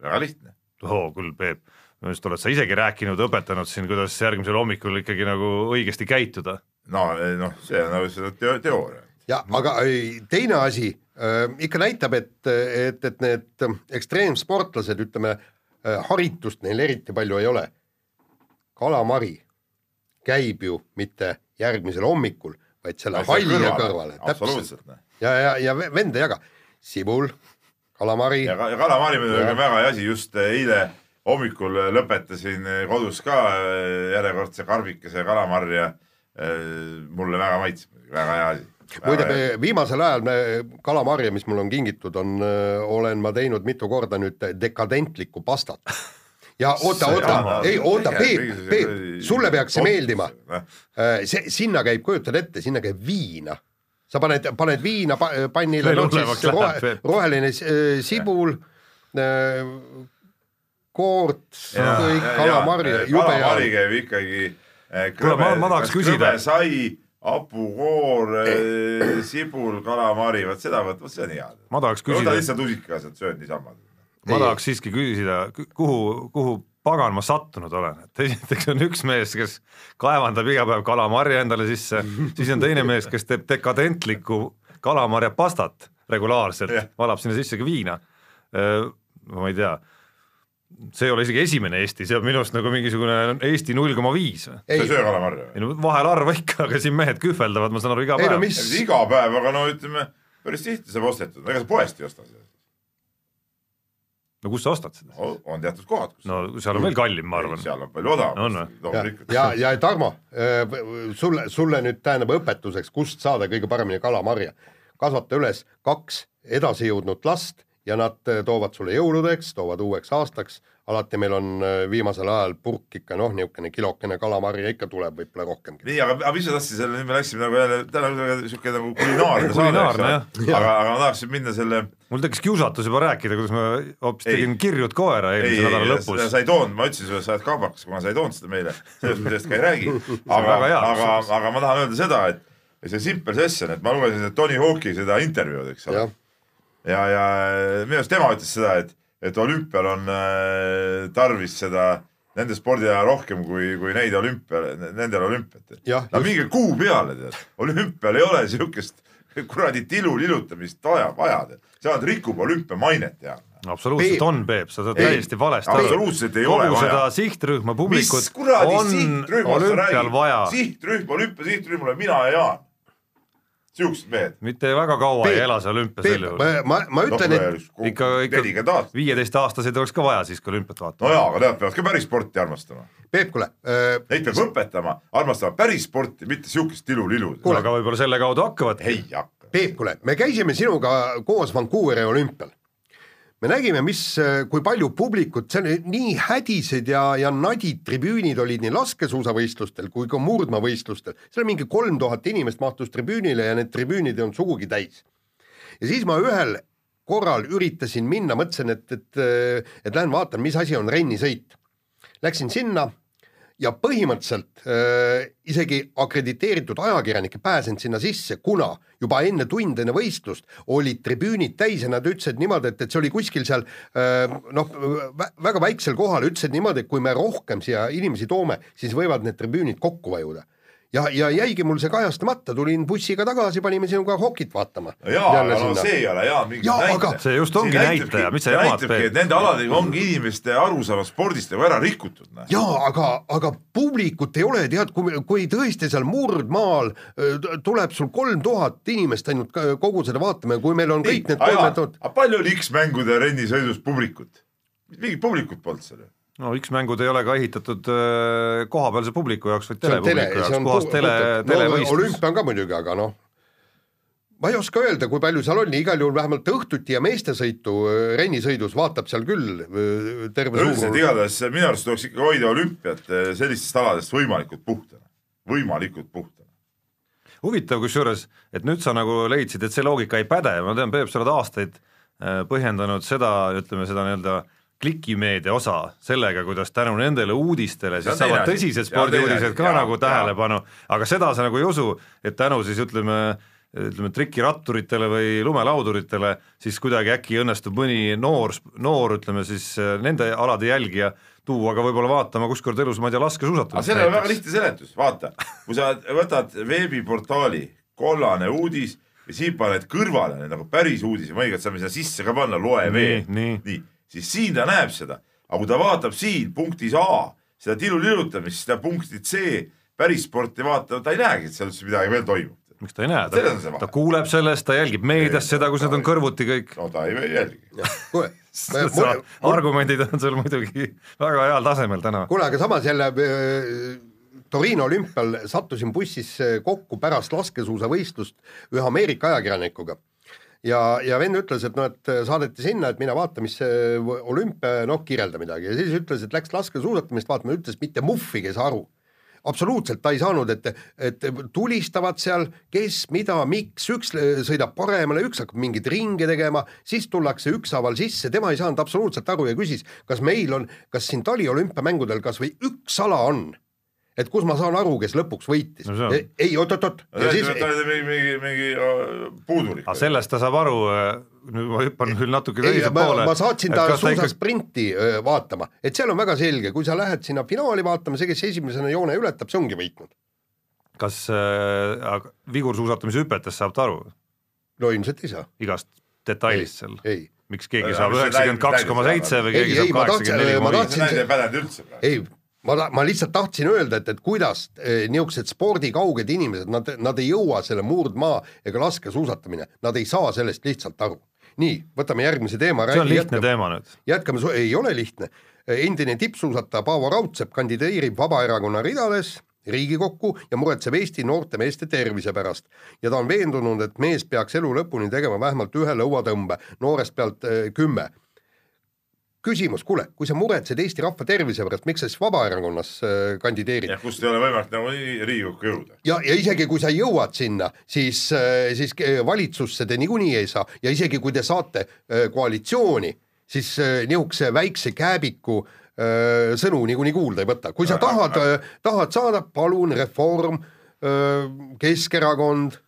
väga lihtne. oo küll, Peep, minu arust oled sa isegi rääkinud, õpetanud siin, kuidas järgmisel hommikul ikkagi nagu õigesti käituda. no, noh, see on nagu see teo- teooria. ja aga ei, teine asi äh, ikka näitab, et, et, et need äh, ekstreemsportlased, ütleme äh, haritust neil eriti palju ei ole. kalamari käib ju mitte järgmisel hommikul, vaid selle halliga kõrvale, täpselt. absoluutselt. noh. ja, ja, ja ve- vend ei jaga, sibul, kalamari ja, ja kalamari muidugi on väga hea asi, just eile hommikul lõpetasin kodus ka äh, järjekordse karbikese kalamarja. mulle väga maitseb, väga hea asi. muide, viimasel ajal me kalamarja, mis mulle on kingitud, on, olen ma teinud mitu korda nüüd dekadentlikku pastat. ja oota, oota ei oota, Peep, Peep, sulle peaks see meeldima. see, sinna käib, kujutad ette, sinna käib viina. sa paned, paned viina pa, pannile, noh rohe, roheline äh, sibul äh,, koort, kõik kalamari, jube kalamari hea. käib ikkagi äh, ma- ma tahaks küsida- sai, hapukoor, sibul, kalamari, vot seda, vot, vot see on hea. ma tahaks võta küsida, lihtsalt usikaga sealt, sööd niisama. ma tahaks siiski küsida, kuhu, kuhu pagan ma sattunud olen, et esiteks on üks mees, kes kaevandab iga päev kalamarja endale sisse, siis on teine mees, kes teeb dekadentlikku kalamarja pastat regulaarselt, valab sinna sisse ka viina. ma ei tea, see ei ole isegi esimene Eesti, see on minu arust nagu mingisugune Eesti null koma viis. sa ei söö kalamarja? ei no vahel harva ikka, aga siin mehed kühveldavad, ma saan aru, iga ei päev no mis, iga päev, aga no ütleme, päris tihti saab ostetud, ega sa poest ei osta seda. no kust sa ostad seda? on teatud kohad, kus no seal on veel kallim, ma arvan. seal on palju odavam On või? ja ja, ja Tarmo, sulle, sulle nüüd tähendab õpetuseks, kust saada kõige paremini kalamarja. kasvata üles kaks edasijõudnud last ja nad eh, toovad sulle jõuludeks, toovad uueks aastaks, alati meil on eh, viimasel ajal purk ikka noh, niisugune kilokene kalamarja ikka tuleb, võib-olla rohkemgi. nii, aga, aga mis sa tahtsid selle, nüüd me läksime nagu jälle, täna on nagu nagu kulinaarne saade, eks ole, aga, aga ma tahaksin minna selle mul tekkis kiusatus juba rääkida, kuidas ma hoopis Ei. tegin kirjut koera ei, eelmise nädala ei, lõpus. sa ei toonud, ma ütlesin sulle, sa oled kaabakas, kuna sa ei toonud seda meile, sellest me sellest ka ei räägi. aga, aga, aga ma tahan öelda seda, et see Simple Session, et ma lugesin seda Tony Hawk'i seda intervjuud, eks ole ja, ja minu arust tema ütles seda, et, et olümpial on äh, tarvis seda nende spordiala rohkem kui, kui neid olümpia, nendel olümpiat. Jah, no just. minge kuu peale tead, olümpial ei ole siukest kuradi tilu lilutamist vaja, vaja tead, see ainult rikub olümpia mainet ja. absoluutselt Peep- on, Peep, sa saad Ei, täiesti valesti aru. absoluutselt ei ole kogu vaja. seda sihtrühma, publikut on olümpial vaja,? sihtrühm, olümpia sihtrühm olen mina ja Jaan. Siuksed mehed. mitte väga kaua Peep, ei ela see olümpia sel, juhul. ma, ma, ma ütlen, et ikka, ikka viieteistaastaseid oleks ka vaja siis, kui olümpiat vaatama. no jaa, aga nemad peavad ka päris sporti armastama. Peep, kuule äh,, Neid peab õpetama, armastama päris sporti, mitte siukest tilu-lilu. Kuule. aga võib-olla selle kaudu hakkavadki. ei hakka. Peep, kuule, me käisime sinuga koos Vancouveri olümpial. Me nägime, mis, kui palju publikut, see oli nii hädised ja, ja nadid tribüünid olid nii laskesuusavõistlustel kui ka murdmaavõistlustel. seal mingi kolm tuhat inimest mahtus tribüünile ja need tribüünid ei olnud sugugi täis. ja siis ma ühel korral üritasin minna, mõtlesin, et, et, et lähen vaatan, mis asi on rennisõit. Läksin sinna ja põhimõtteliselt äh, isegi akrediteeritud ajakirjanik ei pääsenud sinna sisse, kuna juba enne tund enne võistlust olid tribüünid täis ja nad ütlesid niimoodi, et, et see oli kuskil seal äh, noh, väga väiksel kohal, ütlesid niimoodi, et kui me rohkem siia inimesi toome, siis võivad need tribüünid kokku vajuda. ja, ja jäigi mul see kajastamata, tulin bussiga tagasi, panime sinuga hokit vaatama. jaa, aga no see ei ole jaa mingi Jaa, näitaja aga-. See just ongi näitaja, mis sa jamad, näitabki, et nende aladega ongi inimeste arusaam spordist nagu ära rikutud. jaa, aga, aga publikut ei ole, tead, kui, kui tõesti seal murdmaal t- tuleb sul kolm tuhat inimest ainult ka- kogu seda vaatama ja kui meil on kõik need kolm tuhat, aga palju oli X-mängude rennisõidus publikut? mingit publikut polnud seal ju. No X-mängud ei ole ka ehitatud äh, kohapealse publiku jaoks, vaid tele, telepubliku see jaoks, on puhas tele, no, televõistlus. olümpia on ka muidugi, aga noh, ma ei oska öelda, kui palju seal oli, igal juhul vähemalt õhtuti ja meestesõitu öö, rennisõidus vaatab seal küll öö, terve üldiselt igatahes minu arust tuleks ikka hoida olümpiat sellistest aladest võimalikult puhtana, võimalikult puhtana. huvitav kusjuures, et nüüd sa nagu leidsid, et see loogika ei päde, ma tean, Peep, sa oled aastaid äh, põhjendanud seda, ütleme seda nii-öelda klikimeedia osa sellega, kuidas tänu nendele uudistele siis saavad tõsised spordiuudised ka Jaa, nagu tähelepanu, aga seda sa nagu ei usu, et tänu siis ütleme ütleme trikiratturitele või lumelauduritele, siis kuidagi äkki õnnestub mõni noor, noor ütleme siis nende alade jälgija tuua ka võib-olla vaatama kuskord elus, ma ei tea, aga laskesuusatamist sellel on väga lihtne seletus, vaata, kui sa võtad veebiportaali kollane uudis ja siin paned kõrvale nagu päris uudised, ma õiget saame sinna sisse ka panna, loe veel, nii. nii, siis siin ta näeb seda, aga kui ta vaatab siin punktis A seda tilulilutamist, seda punkti C päris sporti vaatab, ta ei näegi, et seal üldse midagi veel toimub. miks ta ei näe, ta, ta kuuleb sellest, ta jälgib meedias seda, kus need on kõrvuti kõik. no ta ei jälgi. argumendid on sul muidugi väga heal tasemel täna. kuule, aga samas jälle äh, Torino olümpial sattusin bussis äh, kokku pärast laskesuusavõistlust ühe Ameerika ajakirjanikuga ja, ja vend ütles, et noh, et saadeti sinna, et mine vaata, mis see olümpia, noh, kirjelda midagi. Ja siis ütles, et läks laskesuusatamist vaatama, ütles mitte muhvigi ei saa aru. Absoluutselt ta ei saanud, et, et tulistavad seal, kes, mida, miks, üks sõidab paremale, üks hakkab mingeid ringe tegema, siis tullakse ükshaaval sisse, tema ei saanud absoluutselt aru ja küsis, kas meil on, kas siin taliolümpiamängudel kas või üks ala on, et kus ma saan aru, kes lõpuks võitis No on- ei, oot-oot-oot ja siis... ta oli mingi, mingi, mingi äh, puudulik aga. sellest ta saab aru, nüüd ma hüppan küll natuke ei, teise ma, poole. ma saatsin ta suusasprinti öö, vaatama, et seal on väga selge, kui sa lähed sinna finaali vaatama, see, kes esimesena joone ületab, see ongi võitnud. kas äh, vigursuusatamise hüpetes saab ta aru no ilmselt ei saa, igast detailist seal? ei, miks keegi saab üheksakümmend kaks koma seitse või Ei, keegi ei, saab ma tahtsin- kaheksakümmend neli ma koma viis? tahtsin- ei pädenud üldse praegu. ei, ma, ma lihtsalt tahtsin öelda, et, et kuidas eh, niisugused spordikauged inimesed, nad, nad ei jõua selle murdmaa ega laskesuusatamine, nad ei saa sellest lihtsalt aru. nii, võtame järgmise teema. see on lihtne teema nüüd. jätkame, ei ole lihtne. endine tippsuusataja Paavo Raudsepp kandideerib Vabaerakonna ridades Riigikokku ja muretseb Eesti noorte meeste tervise pärast ja ta on veendunud, et mees peaks elu lõpuni tegema vähemalt ühe lõuatõmbe, noorest pealt äh, kümme. küsimus, kuule, kui sa muretsed Eesti rahva tervise pärast, miks sa siis Vabaerakonnas äh, kandideerid? jah, kust ei ole võimalik nagunii Riigikokku jõuda. ja, ja isegi kui sa jõuad sinna, siis, siis eh, valitsusse te niikuinii ei saa ja isegi kui te saate koalitsiooni, siis niisuguse väikse kääbiku sõnu niikuinii kuulda ei võta, kui sa tahad, tahad saada, palun Reform, Keskerakond,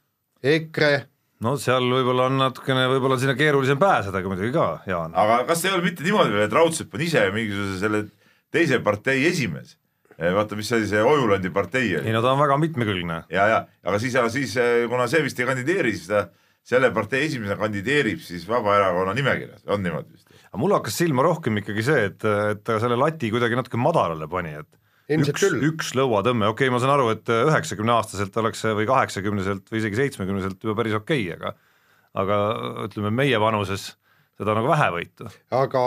EKRE, no seal võib-olla on natukene, võib-olla sinna keerulisem pääsedagi muidugi ka, Jaan. aga kas ei ole mitte niimoodi veel, et Raudsepp on ise mingisuguse selle teise partei esimees? vaata, mis oli, see Ojulandi partei ei oli. no ta on väga mitmekülgne. ja, ja, aga siis, siis kuna see vist ei kandideeri, siis ta selle partei esimesena kandideerib siis Vabaerakonna nimekirjas, on niimoodi vist? aga mul hakkas silma rohkem ikkagi see, et, et ta selle lati kuidagi natuke madalale pani, et Ilmselt üks küll., üks lõuatõmme, okei okay,, ma saan aru, et üheksakümne aastaselt oleks see või kaheksakümneselt või isegi seitsmekümneselt juba päris okei okay,, aga aga ütleme meie vanuses seda nagu vähevõitu. aga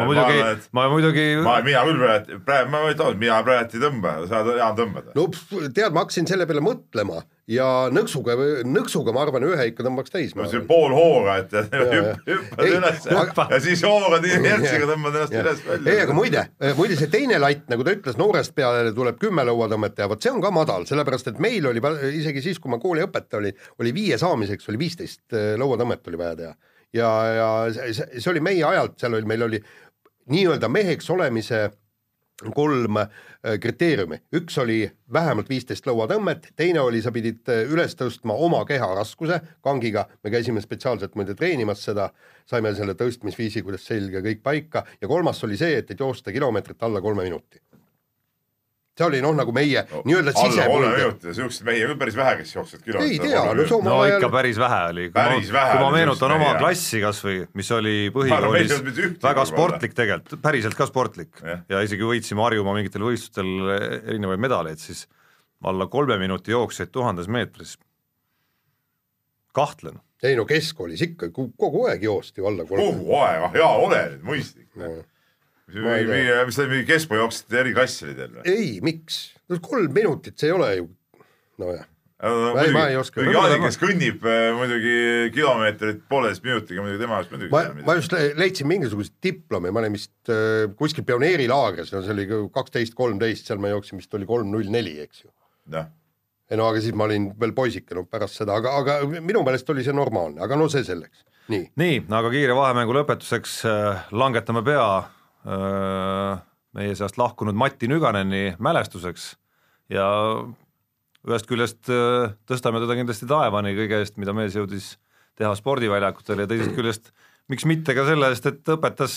ma muidugi, ma muidugi ma, mina küll praegu, praegu ma ei taha, mina praegu ei tõmba, sa Jaan tõmbad. no tead, ma hakkasin selle peale mõtlema ja nõksuga, nõksuga ma arvan, ühe ikka tõmbaks täis. no see pool hooga, et hüpp- hüppad Ei, üles aga- ja siis hooga inertsiga tõmbad ennast üles ei, välja aga. muide, muide see teine latt, nagu ta ütles, noorest peale tuleb kümme lõuatõmmet ja vot see on ka madal, sellepärast et meil oli isegi siis, kui ma kooliõpetaja olin, oli viie saamiseks oli viisteist lõuatõmmet oli vaja teha. ja, ja see, see oli meie ajalt, seal oli, meil oli nii-öelda meheks olemise kolm äh, kriteeriumi, üks oli vähemalt viisteist lõuatõmmet, teine oli, sa pidid äh, üles tõstma oma keha raskuse kangiga, me käisime spetsiaalselt muide treenimas seda, saime selle tõstmisviisi, kuidas selg ja kõik paika. Ja kolmas oli see, et, et joosta kilomeetrit alla kolme minuti. See oli noh, nagu meie nii-öelda kolme sisepõld. minuti, siukseid mehi on päris vähe, kes jooksevad ei kilomeetrit. tea, no see no omal ikka ajal, päris vähe oli, kui Päris ma, vähe kui ma oli meenutan oma meie. klassi kasvõi, mis oli põhikoolis ei väga sportlik tegelikult, päriselt ka sportlik Jah. ja isegi võitsime Harjumaa mingitel võistlustel erinevaid medaleid, siis alla kolme minuti jooksjaid tuhandes meetris. kahtlen, ei no keskkoolis ikka ku- kogu aeg joosti alla kolme. kogu aeg, ah jaa, ole nüüd mõistlik. No. Mis Ma see mingi keskmaa jooksjate eriklass oli teil või? ei, miks, kolm minutit, see ei ole ju, nojah Ma ei- ma ei oska. muidugi Jaanik, kes kõnnib äh, muidugi kilomeetrit pooleteist minutiga, muidugi tema jaoks muidugi ma, ma just le- leidsin mingisuguse diplomi, ma olin vist äh, kuskil pioneerilaagris, no see oli kaksteist, kolmteist, seal ma jooksin vist oli kolm null neli, eks ju. jah, ei no aga siis ma olin veel poisike no pärast seda, aga, aga minu meelest oli see normaalne, aga no see selleks, nii. nii, aga kiire vahemängu lõpetuseks äh, langetame pea meie seast lahkunud Mati Nüganeni mälestuseks. Ja ühest küljest äh, tõstame teda kindlasti taevani kõige eest, mida mees jõudis teha spordiväljakutel. Ja teisest küljest miks mitte ka selle eest, et õpetas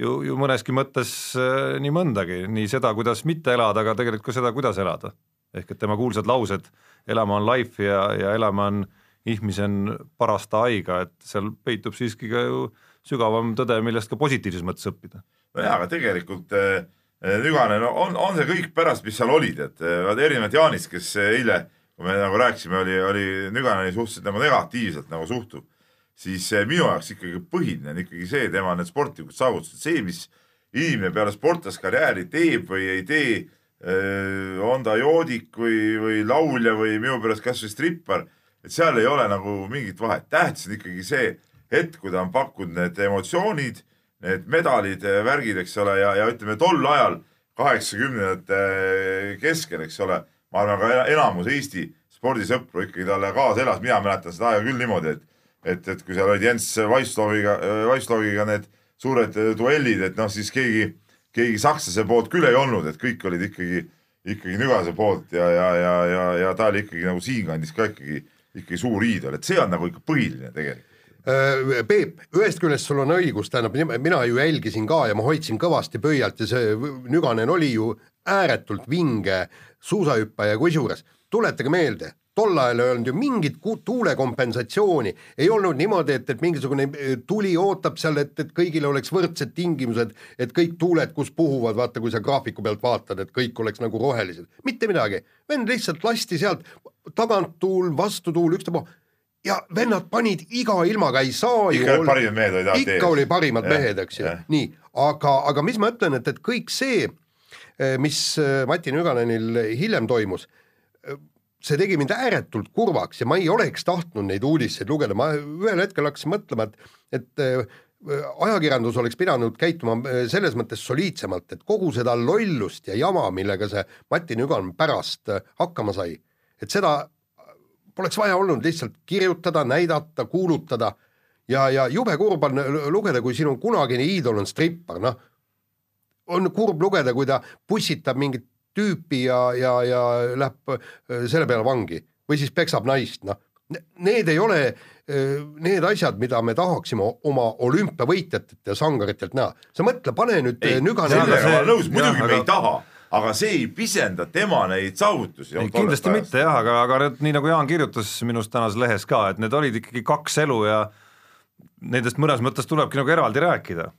ju, ju mõneski mõttes äh, nii mõndagi, nii seda, kuidas mitte elada, aga tegelikult ka seda, kuidas elada. ehk et tema kuulsad laused elama on life ja, ja elama on ihmisen parasta aiga, et seal peitub siiski ka ju sügavam tõde, millest ka positiivses mõttes õppida. nojah, aga tegelikult Nüganen no, on, on see kõik pärast, mis seal olid, et äh, vaata erinevalt Jaanist, kes eile, kui me nagu rääkisime, oli, oli Nüganeni suhteliselt nagu negatiivselt nagu suhtuv, siis minu jaoks ikkagi põhiline on ikkagi see tema need sportlikud saavutused, see, mis inimene peale sportlaskarjääri teeb või ei tee, on ta joodik või, või laulja või minu pärast kasvõi strippar, et seal ei ole nagu mingit vahet, tähtis on ikkagi see hetk, kui ta on pakkunud need emotsioonid, need medalid, värgid, eks ole, ja, ja ütleme tol ajal, kaheksakümnendate keskel, eks ole, ma arvan ka enamus Eesti spordisõpru ikkagi talle kaasa elas, mina mäletan seda aega küll niimoodi, et et, et kui seal olid Jens Vaisloviga, Vaisloviga need suured duellid, et noh, siis keegi, keegi sakslase poolt küll ei olnud, et kõik olid ikkagi, ikkagi Nügase poolt ja, ja, ja, ja, ja ta oli ikkagi nagu siinkandis ka ikkagi, ikkagi suur iidol, et see on nagu ikka põhiline tegelikult. Äh, Peep, ühest küljest sul on õigus, tähendab, mina ju jälgisin ka ja ma hoidsin kõvasti pöialt ja see Nüganen oli ju ääretult vinge suusahüppaja, kusjuures tuletage meelde, tol ajal ei olnud ju mingit ku- tuulekompensatsiooni, ei olnud niimoodi, et, et mingisugune eh, tuli ootab seal, et, et kõigil oleks võrdsed tingimused, et kõik tuuled, kus puhuvad, vaata, kui sa graafiku pealt vaatad, et kõik oleks nagu rohelised, mitte midagi. vend lihtsalt lasti sealt taganttuul, vastutuul, ükstapuha ja vennad panid iga ilmaga, ei saa ju ikka parimad mehed olid alati ikka oli parimad Jah, mehed, eks ju. nii, aga, aga mis ma ütlen, et, et kõik see, mis äh, Mati Nüganenil hiljem toimus, see tegi mind ääretult kurvaks ja ma ei oleks tahtnud neid uudiseid lugeda, ma ühel hetkel hakkasin mõtlema, et, et ajakirjandus oleks pidanud käituma selles mõttes soliidsemalt, et kogu seda lollust ja jama, millega see Mati Nüganen pärast hakkama sai, et seda poleks vaja olnud lihtsalt kirjutada, näidata, kuulutada ja, ja jube kurb on lugeda, kui sinu kunagine iidol on strippar, noh, on kurb lugeda, kui ta pussitab mingit tüüpi ja, ja, ja läheb äh, selle peale vangi või siis peksab naist, noh. Need ei ole äh, need asjad, mida me tahaksime oma olümpiavõitjatelt ja sangaritelt näha. sa mõtle, pane nüüd ei, äh, ma olen nõus, muidugi jah, me ei aga- taha, aga see ei pisenda tema neid saavutusi. ei kindlasti mitte jah, aga, aga need nii nagu Jaan kirjutas minu arust tänases lehes ka, et need olid ikkagi kaks elu ja nendest mõnes mõttes tulebki nagu eraldi rääkida.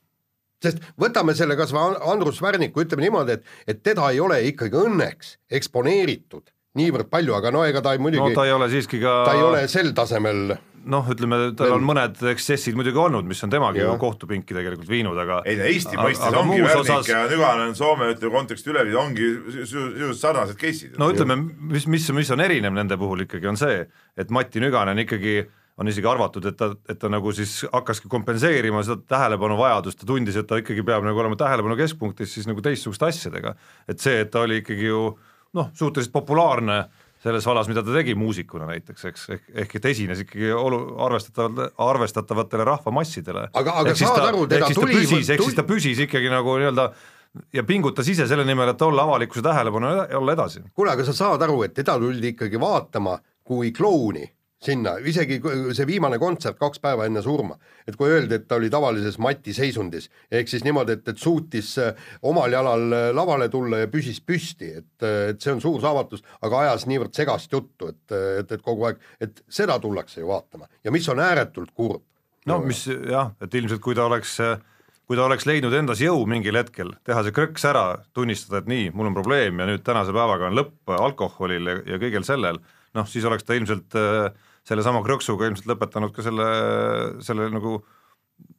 sest võtame selle kas või An- Andrus Värniku, ütleme niimoodi, et, et teda ei ole ikkagi õnneks eksponeeritud niivõrd palju, aga no ega ta ei no muidugi ta ei ole siiski ka ta ei ole sel tasemel noh, ütleme tal on mõned eksessid muidugi olnud, mis on temagi ju kohtupinki tegelikult viinud, aga ei no Eesti mõistes ongi Värnik osas- ja Nüganen Soome ütleme konteksti üle viidud, ongi sisuliselt sarnased case'id. no ütleme, mis, mis, mis on erinev nende puhul ikkagi on see, et Mati Nüganen ikkagi on isegi arvatud, et ta, et ta nagu siis hakkaski kompenseerima seda tähelepanu vajadust, ta tundis, et ta ikkagi peab nagu olema tähelepanu keskpunktis siis nagu teistsuguste asjadega. et see, et ta oli ikkagi ju noh, suhteliselt populaarne selles vallas, mida ta tegi muusikuna näiteks, eks, ehk, ehk et esines ikkagi olu-, arvestatavatele, arvestatavatele rahvamassidele. Aga- aga ehk saad ta- aru, teda ehk siis ta tuli- ehk tuli- siis ta püsis ikkagi nagu nii-öelda ja pingutas ise selle nimel, et olla avalikkuse tähelepanu ja olla edasi kuule, aga sa saad aru, et teda tuldi ikkagi vaatama kui klouni sinna, isegi see viimane kontsert kaks päeva enne surma, et kui öeldi, et ta oli tavalises Mati seisundis, ehk siis niimoodi, et, et suutis äh, omal jalal äh, lavale tulla ja püsis püsti, et, et see on suur saavutus, aga ajas niivõrd segast juttu, et, et, et kogu aeg, et seda tullakse ju vaatama ja mis on ääretult kurb. no mis jah, et ilmselt kui ta oleks, kui ta oleks leidnud endas jõu mingil hetkel teha see krõks ära, tunnistada, et nii, mul on probleem ja nüüd tänase päevaga on lõpp alkoholil ja, ja kõigel sellel, noh siis oleks ta ilmselt äh, sellesama krõksuga ilmselt lõpetanud ka selle, selle nagu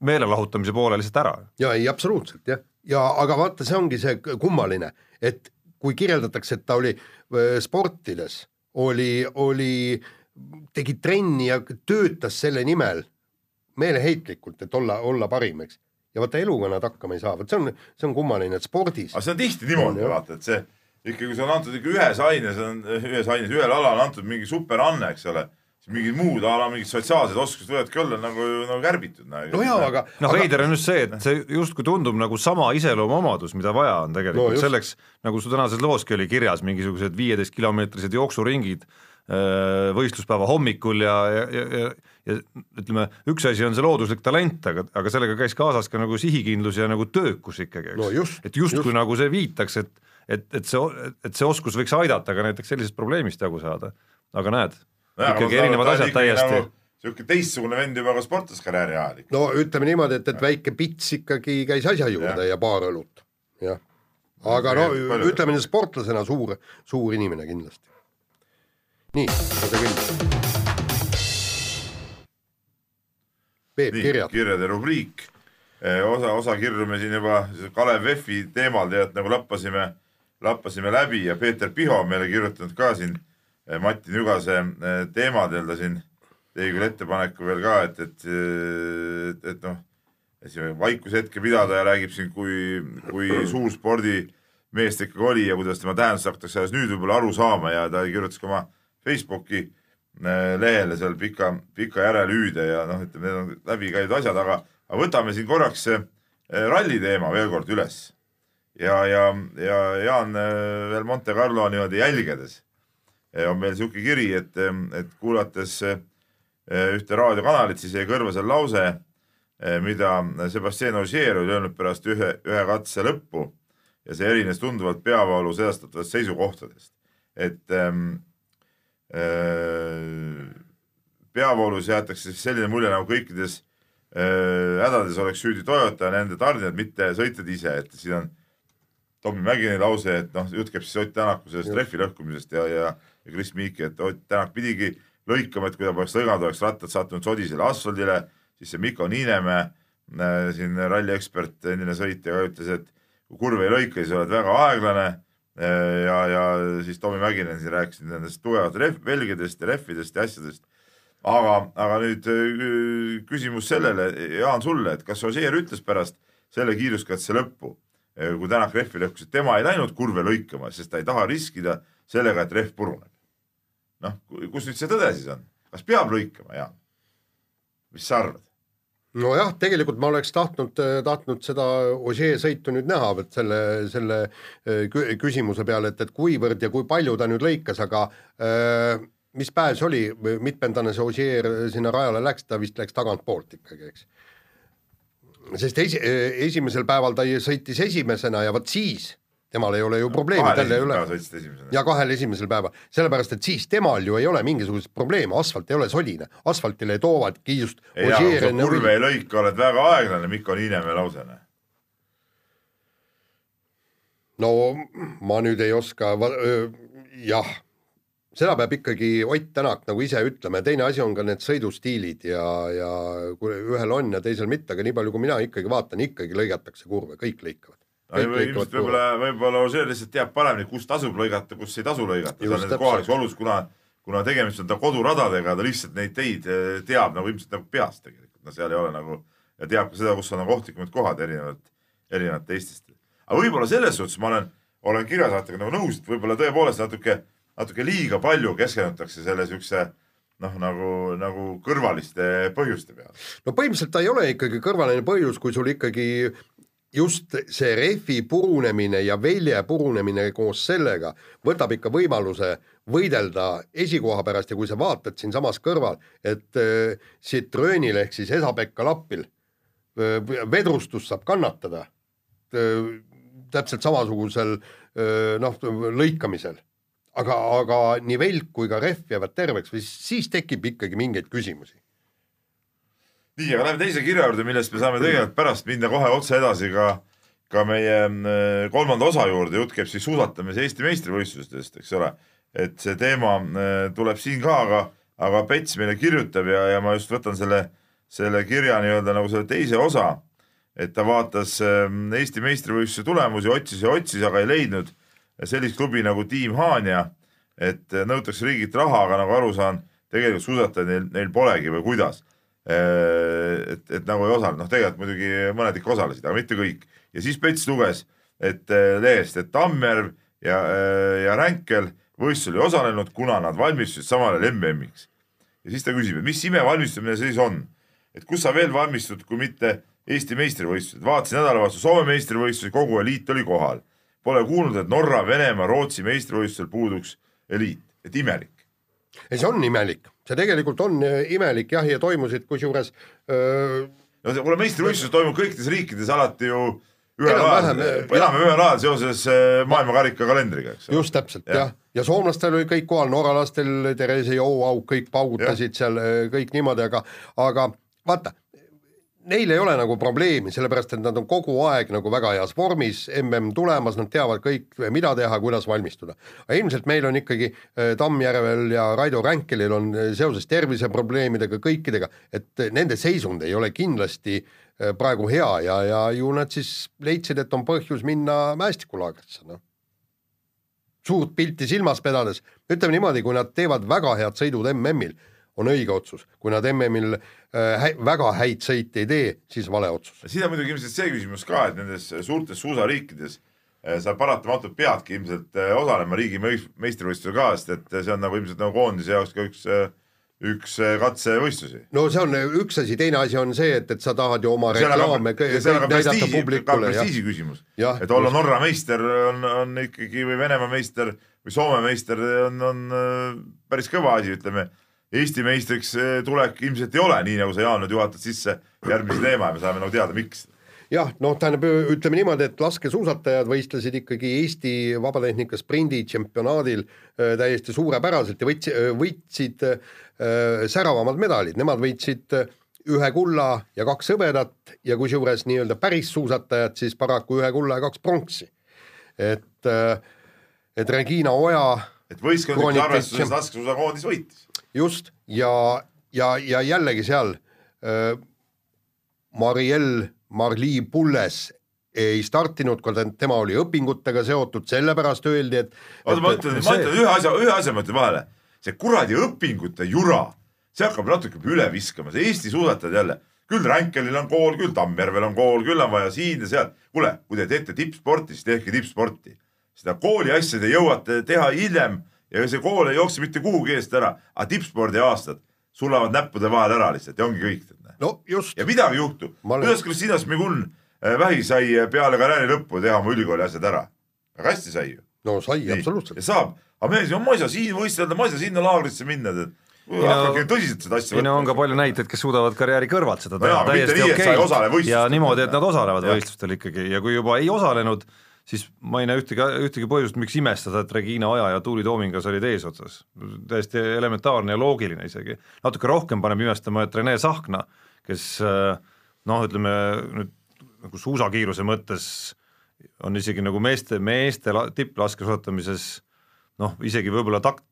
meelelahutamise poole lihtsalt ära. ja ei, absoluutselt jah, ja aga vaata, see ongi see kummaline, et kui kirjeldatakse, et ta oli öö, sportides, oli, oli, tegi trenni ja töötas selle nimel meeleheitlikult, et olla, olla parim, eks. ja vaata eluga nad hakkama ei saa, vot see on, see on kummaline, et spordis aga see on tihti niimoodi, vaata, et see ikka, kui see on antud ikka ühes aines, on ühes aines, ühel alal antud mingi superanne, eks ole, mingid muud ala, mingid sotsiaalsed oskused võivadki olla nagu, nagu kärbitud. no jaa, aga noh, veider on just see, et see justkui tundub nagu sama iseloomuomadus, mida vaja on No tegelikult no, selleks, nagu su tänases looski oli kirjas, mingisugused viieteistkilomeetrised jooksuringid võistluspäeva hommikul ja, ja, ja, ja, ja ütleme, üks asi on see looduslik talent, aga, aga sellega käis kaasas ka nagu sihikindlus ja nagu töökus ikkagi, eks No just, et justkui just. just. nagu see viitaks, et et, et see, et see oskus võiks aidata ka näiteks sellisest probleemist jagu saada, aga näed, ikkagi erinevad asjad täiesti nagu, sihuke teistsugune vend juba ka sportlaskarjääri ajal ikka. no ütleme niimoodi, et, et väike pits ikkagi käis asja juurde ja, ja paar õlut, jah. aga no Tegelikult ütleme nüüd sportlasena suur, suur inimene kindlasti. nii, oota küll. Peep, kirjad. kirjade rubriik. osa, osa kirju me siin juba Kalev F-i teemal tead nagu lappasime, lappasime läbi ja Peeter Piho on meile kirjutanud ka siin eh, Mati Nügase eh, teemadel, ta siin tegi küll ettepaneku veel ka, et, et, et, et noh, vaikushetke pidada ja räägib siin, kui, kui suur spordimees ta ikkagi oli ja kuidas tema tähendust hakatakse alles nüüd võib-olla aru saama ja ta kirjutas ka oma Facebooki eh, lehele seal pika, pika järelhüüde ja noh, ütleme, need on läbi käidud asjad, aga, aga võtame siin korraks eh, ralli teema veel kord üles. ja, ja, ja Jaan veel Monte Carlo niimoodi jälgedes eh, on meil sihuke kiri, et, et kuulates eh, ühte raadiokanalit, siis jäi kõrva seal lause, mida Sebastian Ogier oli öelnud pärast ühe, ühe katse lõppu. Ja see erines tunduvalt peavoolu sedastatavatest seisukohtadest. et ähm, äh, peavoolus jäetakse siis selline mulje nagu kõikides äh, hädades oleks süüdi Toyota ja nende tarnijad, mitte sõitjad ise, et siin on Tommy Mäkini lause, et noh, jutt käib siis Ott Tänaku sellest rehvi lõhkumisest ja, ja, ja Chris Meeki, et Ott Tänak pidigi lõikama, et kui ta poleks lõiganud, oleks rattad sattunud sodisele asfaldile, siis see Mikko Niinemäe, siin ralliekspert, endine sõitja ka ütles, et kui kurve ei lõika, siis oled väga aeglane. ja, ja siis Tommy Mäkinen siin rääkis nendest tugevat rehv, velgedest ja rehvidest ja asjadest. aga, aga nüüd äh, küsimus sellele, Jaan sulle, et kas Ossier ütles pärast selle kiiruskatse lõppu, kui Tänak rehvi lõhkus, et tema ei läinud kurve lõikama, sest ta ei taha riskida sellega, et rehv puruneb. noh, kus nüüd see tõde siis on, kas peab lõikama, Jaan? mis sa arvad? nojah, tegelikult ma oleks tahtnud, tahtnud seda Ogier sõitu nüüd näha, et selle, selle kü- küsimuse peale, et, et kuivõrd ja kui palju ta nüüd lõikas, aga äh, mis päev see oli, mitmendane see Ogier sinna rajale läks, ta vist läks tagantpoolt ikkagi, eks. sest esi-, esimesel päeval ta sõitis esimesena ja vot siis temal ei ole ju probleemi, tal ei ole. ja kahel esimesel päeval, sellepärast et siis temal ju ei ole mingisugust probleemi, asfalt ei ole soline, asfaltile toovadki just kurve ei lõika, oled väga aeglane, Mikko Niinemäe lause. noh. no ma nüüd ei oska, jah, seda peab ikkagi Ott Tänak nagu ise ütlema. Ja teine asi on ka need sõidustiilid ja, ja ühel on ja teisel mitte, aga nii palju, kui mina ikkagi vaatan, ikkagi lõigatakse kurve, kõik lõikavad. Ilmselt võib-olla, võib-olla Ožeer lihtsalt teab paremini, kus tasub lõigata, kus ei tasu lõigata, seal nendes kohalikes olus, kuna, kuna tegemist on ta koduradadega, ta lihtsalt neid teid eh, teab nagu ilmselt nagu peast tegelikult, no seal ei ole nagu ja teab ka seda, kus on nagu ohtlikumad kohad erinevalt, erinevalt teistest. aga võib-olla selles suhtes ma olen, olen kirjasaatega nagu nõus, et võib-olla tõepoolest natuke, natuke liiga palju keskendutakse selle siukse noh, nagu, nagu kõrvaliste põhjuste peale. no põhimõtteliselt ta ei ole ikkagi kõrvaline põhjus, kui sul ikkagi just see rehvi purunemine ja velje purunemine koos sellega võtab ikka võimaluse võidelda esikoha pärast ja kui sa vaatad siinsamas kõrval, et äh, Citroenil ehk siis Esa-Pekka Lappil äh, vedrustus saab kannatada äh, täpselt samasugusel äh, noh, lõikamisel. aga, aga nii velk kui ka rehv jäävad terveks või siis tekib ikkagi mingeid küsimusi. nii, aga lähme teise kirja juurde, millest me saame tegelikult pärast minna kohe otse edasi ka, ka meie äh, kolmanda osa juurde, jutt käib siis suusatamise Eesti meistrivõistlustest, eks ole. et see teema äh, tuleb siin ka, aga, aga Pets meile kirjutab ja, ja ma just võtan selle, selle kirja nii-öelda nagu selle teise osa. et ta vaatas äh, Eesti meistrivõistluse tulemusi, otsis ja otsis, aga ei leidnud sellist klubi nagu Tiim Haanja, et nõutakse riigilt raha, aga nagu aru saan, tegelikult suusatajaid neil, neil polegi või kuidas et, et nagu ei osalenud, noh tegelikult muidugi mõned ikka osalesid, aga mitte kõik. ja siis Pets luges, et eh, lehest, et Tammjärv ja, ja Ränkel võistlusel ei osalenud, kuna nad valmistusid samale MM-iks. ja siis ta küsib, et mis imevalmistumine see siis on, et kus sa veel valmistud, kui mitte Eesti meistrivõistlused, vaatasin nädalavahetusel Soome meistrivõistlusi, kogu eliit oli kohal. Pole kuulnud, et Norra, Venemaa, Rootsi meistrivõistlusel puuduks eliit, et imelik. ei, see on imelik, see tegelikult on äh, imelik jah, ja toimusid kusjuures öö, no see, kuule meistrivõistlused toimub kõikides riikides alati ju ühel ajal, enam-vähem ühel ajal seoses eh, maailmakarika kalendriga, eks ole. just täpselt Jah. ja., ja soomlastel oli kõik kohal, norralastel Therese Joau, kõik paugutasid ja. seal kõik niimoodi, aga, aga vaata, neil ei ole nagu probleemi, sellepärast et nad on kogu aeg nagu väga heas vormis, mm tulemas, nad teavad kõik, mida teha, kuidas valmistuda. aga ilmselt meil on ikkagi äh, Tammjärvel ja Raido Ränkelil on äh, seoses terviseprobleemidega kõikidega, et äh, nende seisund ei ole kindlasti praegu hea ja, ja ju nad siis leidsid, et on põhjus minna mäestikulaagrisse, noh suurt pilti silmas pidades, ütleme niimoodi, kui nad teevad väga head sõidud MM-il, on õige otsus, kui nad MM-il äh, väga häid sõite ei tee, siis vale otsus. siin on muidugi ilmselt see küsimus ka, et nendes suurtes suusariikides eh, sa paratamatult peadki ilmselt eh, osalema riigi meis- meistrivõistlusel ka, sest et see on nagu ilmselt nagu koondise jaoks ka üks eh, üks äh, katsevõistlusi. no see on üks asi, teine asi on see, et, et sa tahad ju oma reklaame näidata publikule, prestiiži küsimus. Et olla. Norra meister on, on ikkagi või Venemaa meister või Soome meister on, on äh, päris kõva asi, ütleme. Eesti meistriks äh, tulek ilmselt ei ole, nii nagu sa Jaan nüüd juhatad sisse järgmise teema ja me saame nagu teada, miks. jah, noh, tähendab, ütleme niimoodi, et laskesuusatajad võistlesid ikkagi Eesti vabatehnika sprindi tšempionaadil äh, täiesti suurepäraselt ja võtsi-, võitsid äh, säravamad medalid, nemad võitsid ühe kulla ja kaks hõbedat ja kusjuures nii-öelda päris suusatajad siis paraku ühe kulla ja kaks pronksi. et, et Regina Oja et võistkondlikus arvestuses laskesuusakoondis võitis. Just ja, ja, ja jällegi seal äh, Marielle Marli Pulles ei startinud, kuna tema oli õpingutega seotud, sellepärast öeldi, et oota, ma ütlen, ma ütlen ühe asja, ühe asja ma ütlen vahele. see kuradi õpingute jura, see hakkab natuke üle viskama, see Eesti suusatajad jälle. küll Ränkelil on kool, küll Tammjärvel on kool, küll on vaja siin ja seal. kuule, kui te teete tippsporti, siis tehke tippsporti. seda kooli asja te jõuate teha hiljem ja see kool ei jookse mitte kuhugi eest ära, aga tippspordi aastad sulavad näppude vahel ära lihtsalt ja ongi kõik. no just, ja midagi ei juhtu. Ma olen- kuidas Kristina Smigun äh, vähi sai äh, peale karjääri lõppu teha oma ülikooli asjad ära? väga hästi sai ju. no sai ja absoluutselt. saab, aga mees, ma ei saa siin võistelda, ma ei saa sinna laagrisse minna, tead. no- hakake tõsiselt seda asja ei no on ka palju näiteid, kes suudavad karjääri kõrvalt seda No jaa, aga mitte nii, et sa ei osale võistlustel. ja niimoodi, et nad osalevad Jah. võistlustel ikkagi ja kui juba ei osalenud, siis ma ei näe ühtegi, ühtegi põhjust, miks imestada, et Regina Oja ja Tuuli Toomingas olid eesotsas. täiesti elementaarne ja loogiline isegi. natuke rohkem paneb imestama, et Rene Sahkna, kes äh, noh, ütleme nüüd nagu suusakiiruse mõttes on isegi nagu meeste, meeste la- tipplaskesuusatamises noh, isegi võib-olla tak-,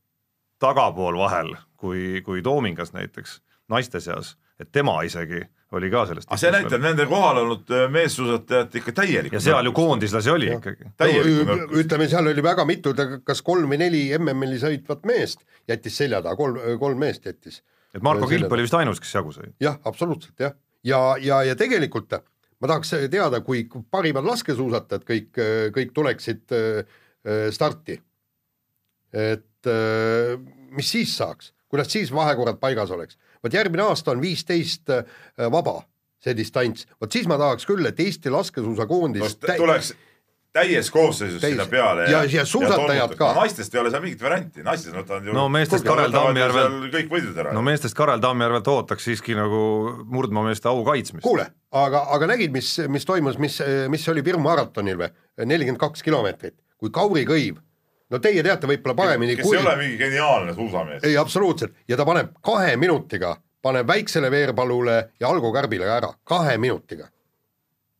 tagapool vahel kui, kui Toomingas näiteks naiste seas, et tema isegi oli ka sellest. aga see näitab nende kohal olnud äh, meessuusatajat ikka täielikku. ja seal ju. koondislasi oli ikkagi. no, nõrkust. ütleme, seal oli väga mitu, kas kolm või neli MM-ili sõitvat meest jättis selja taha, kolm, kolm meest jättis. et Marko Kilp oli vist ainus, kes jagu sai. jah, absoluutselt jah, ja, ja, ja tegelikult ma tahaks teada, kui parimad laskesuusatajad kõik, kõik tuleksid äh, äh, starti. et äh, mis siis saaks, kuidas siis vahekorrad paigas oleks, vot järgmine aasta on viisteist äh, vaba see distants, vot siis ma tahaks küll, et Eesti laskesuusakoondis täi- tuleks täies koosseisus Täis. sinna peale Ja- ja suusatajad ka. naistest ei ole seal mingit varianti, naistest võtavad ju. No meestest Karel Tammjärvel- kõik võidud ära no meestest Karel Tammjärvelt ootaks siiski nagu murdmaameeste au kaitsmist. kuule, aga, aga nägid, mis, mis toimus, mis, mis oli Viru maratonil või? nelikümmend kaks kilomeetrit, kui Kauri Kõiv, no teie teate võib-olla paremini kes ei ole mingi geniaalne suusamees. ei, absoluutselt, ja ta paneb kahe minutiga, paneb väiksele veerpalule ja Algo Kärbile ka ära, kahe minutiga.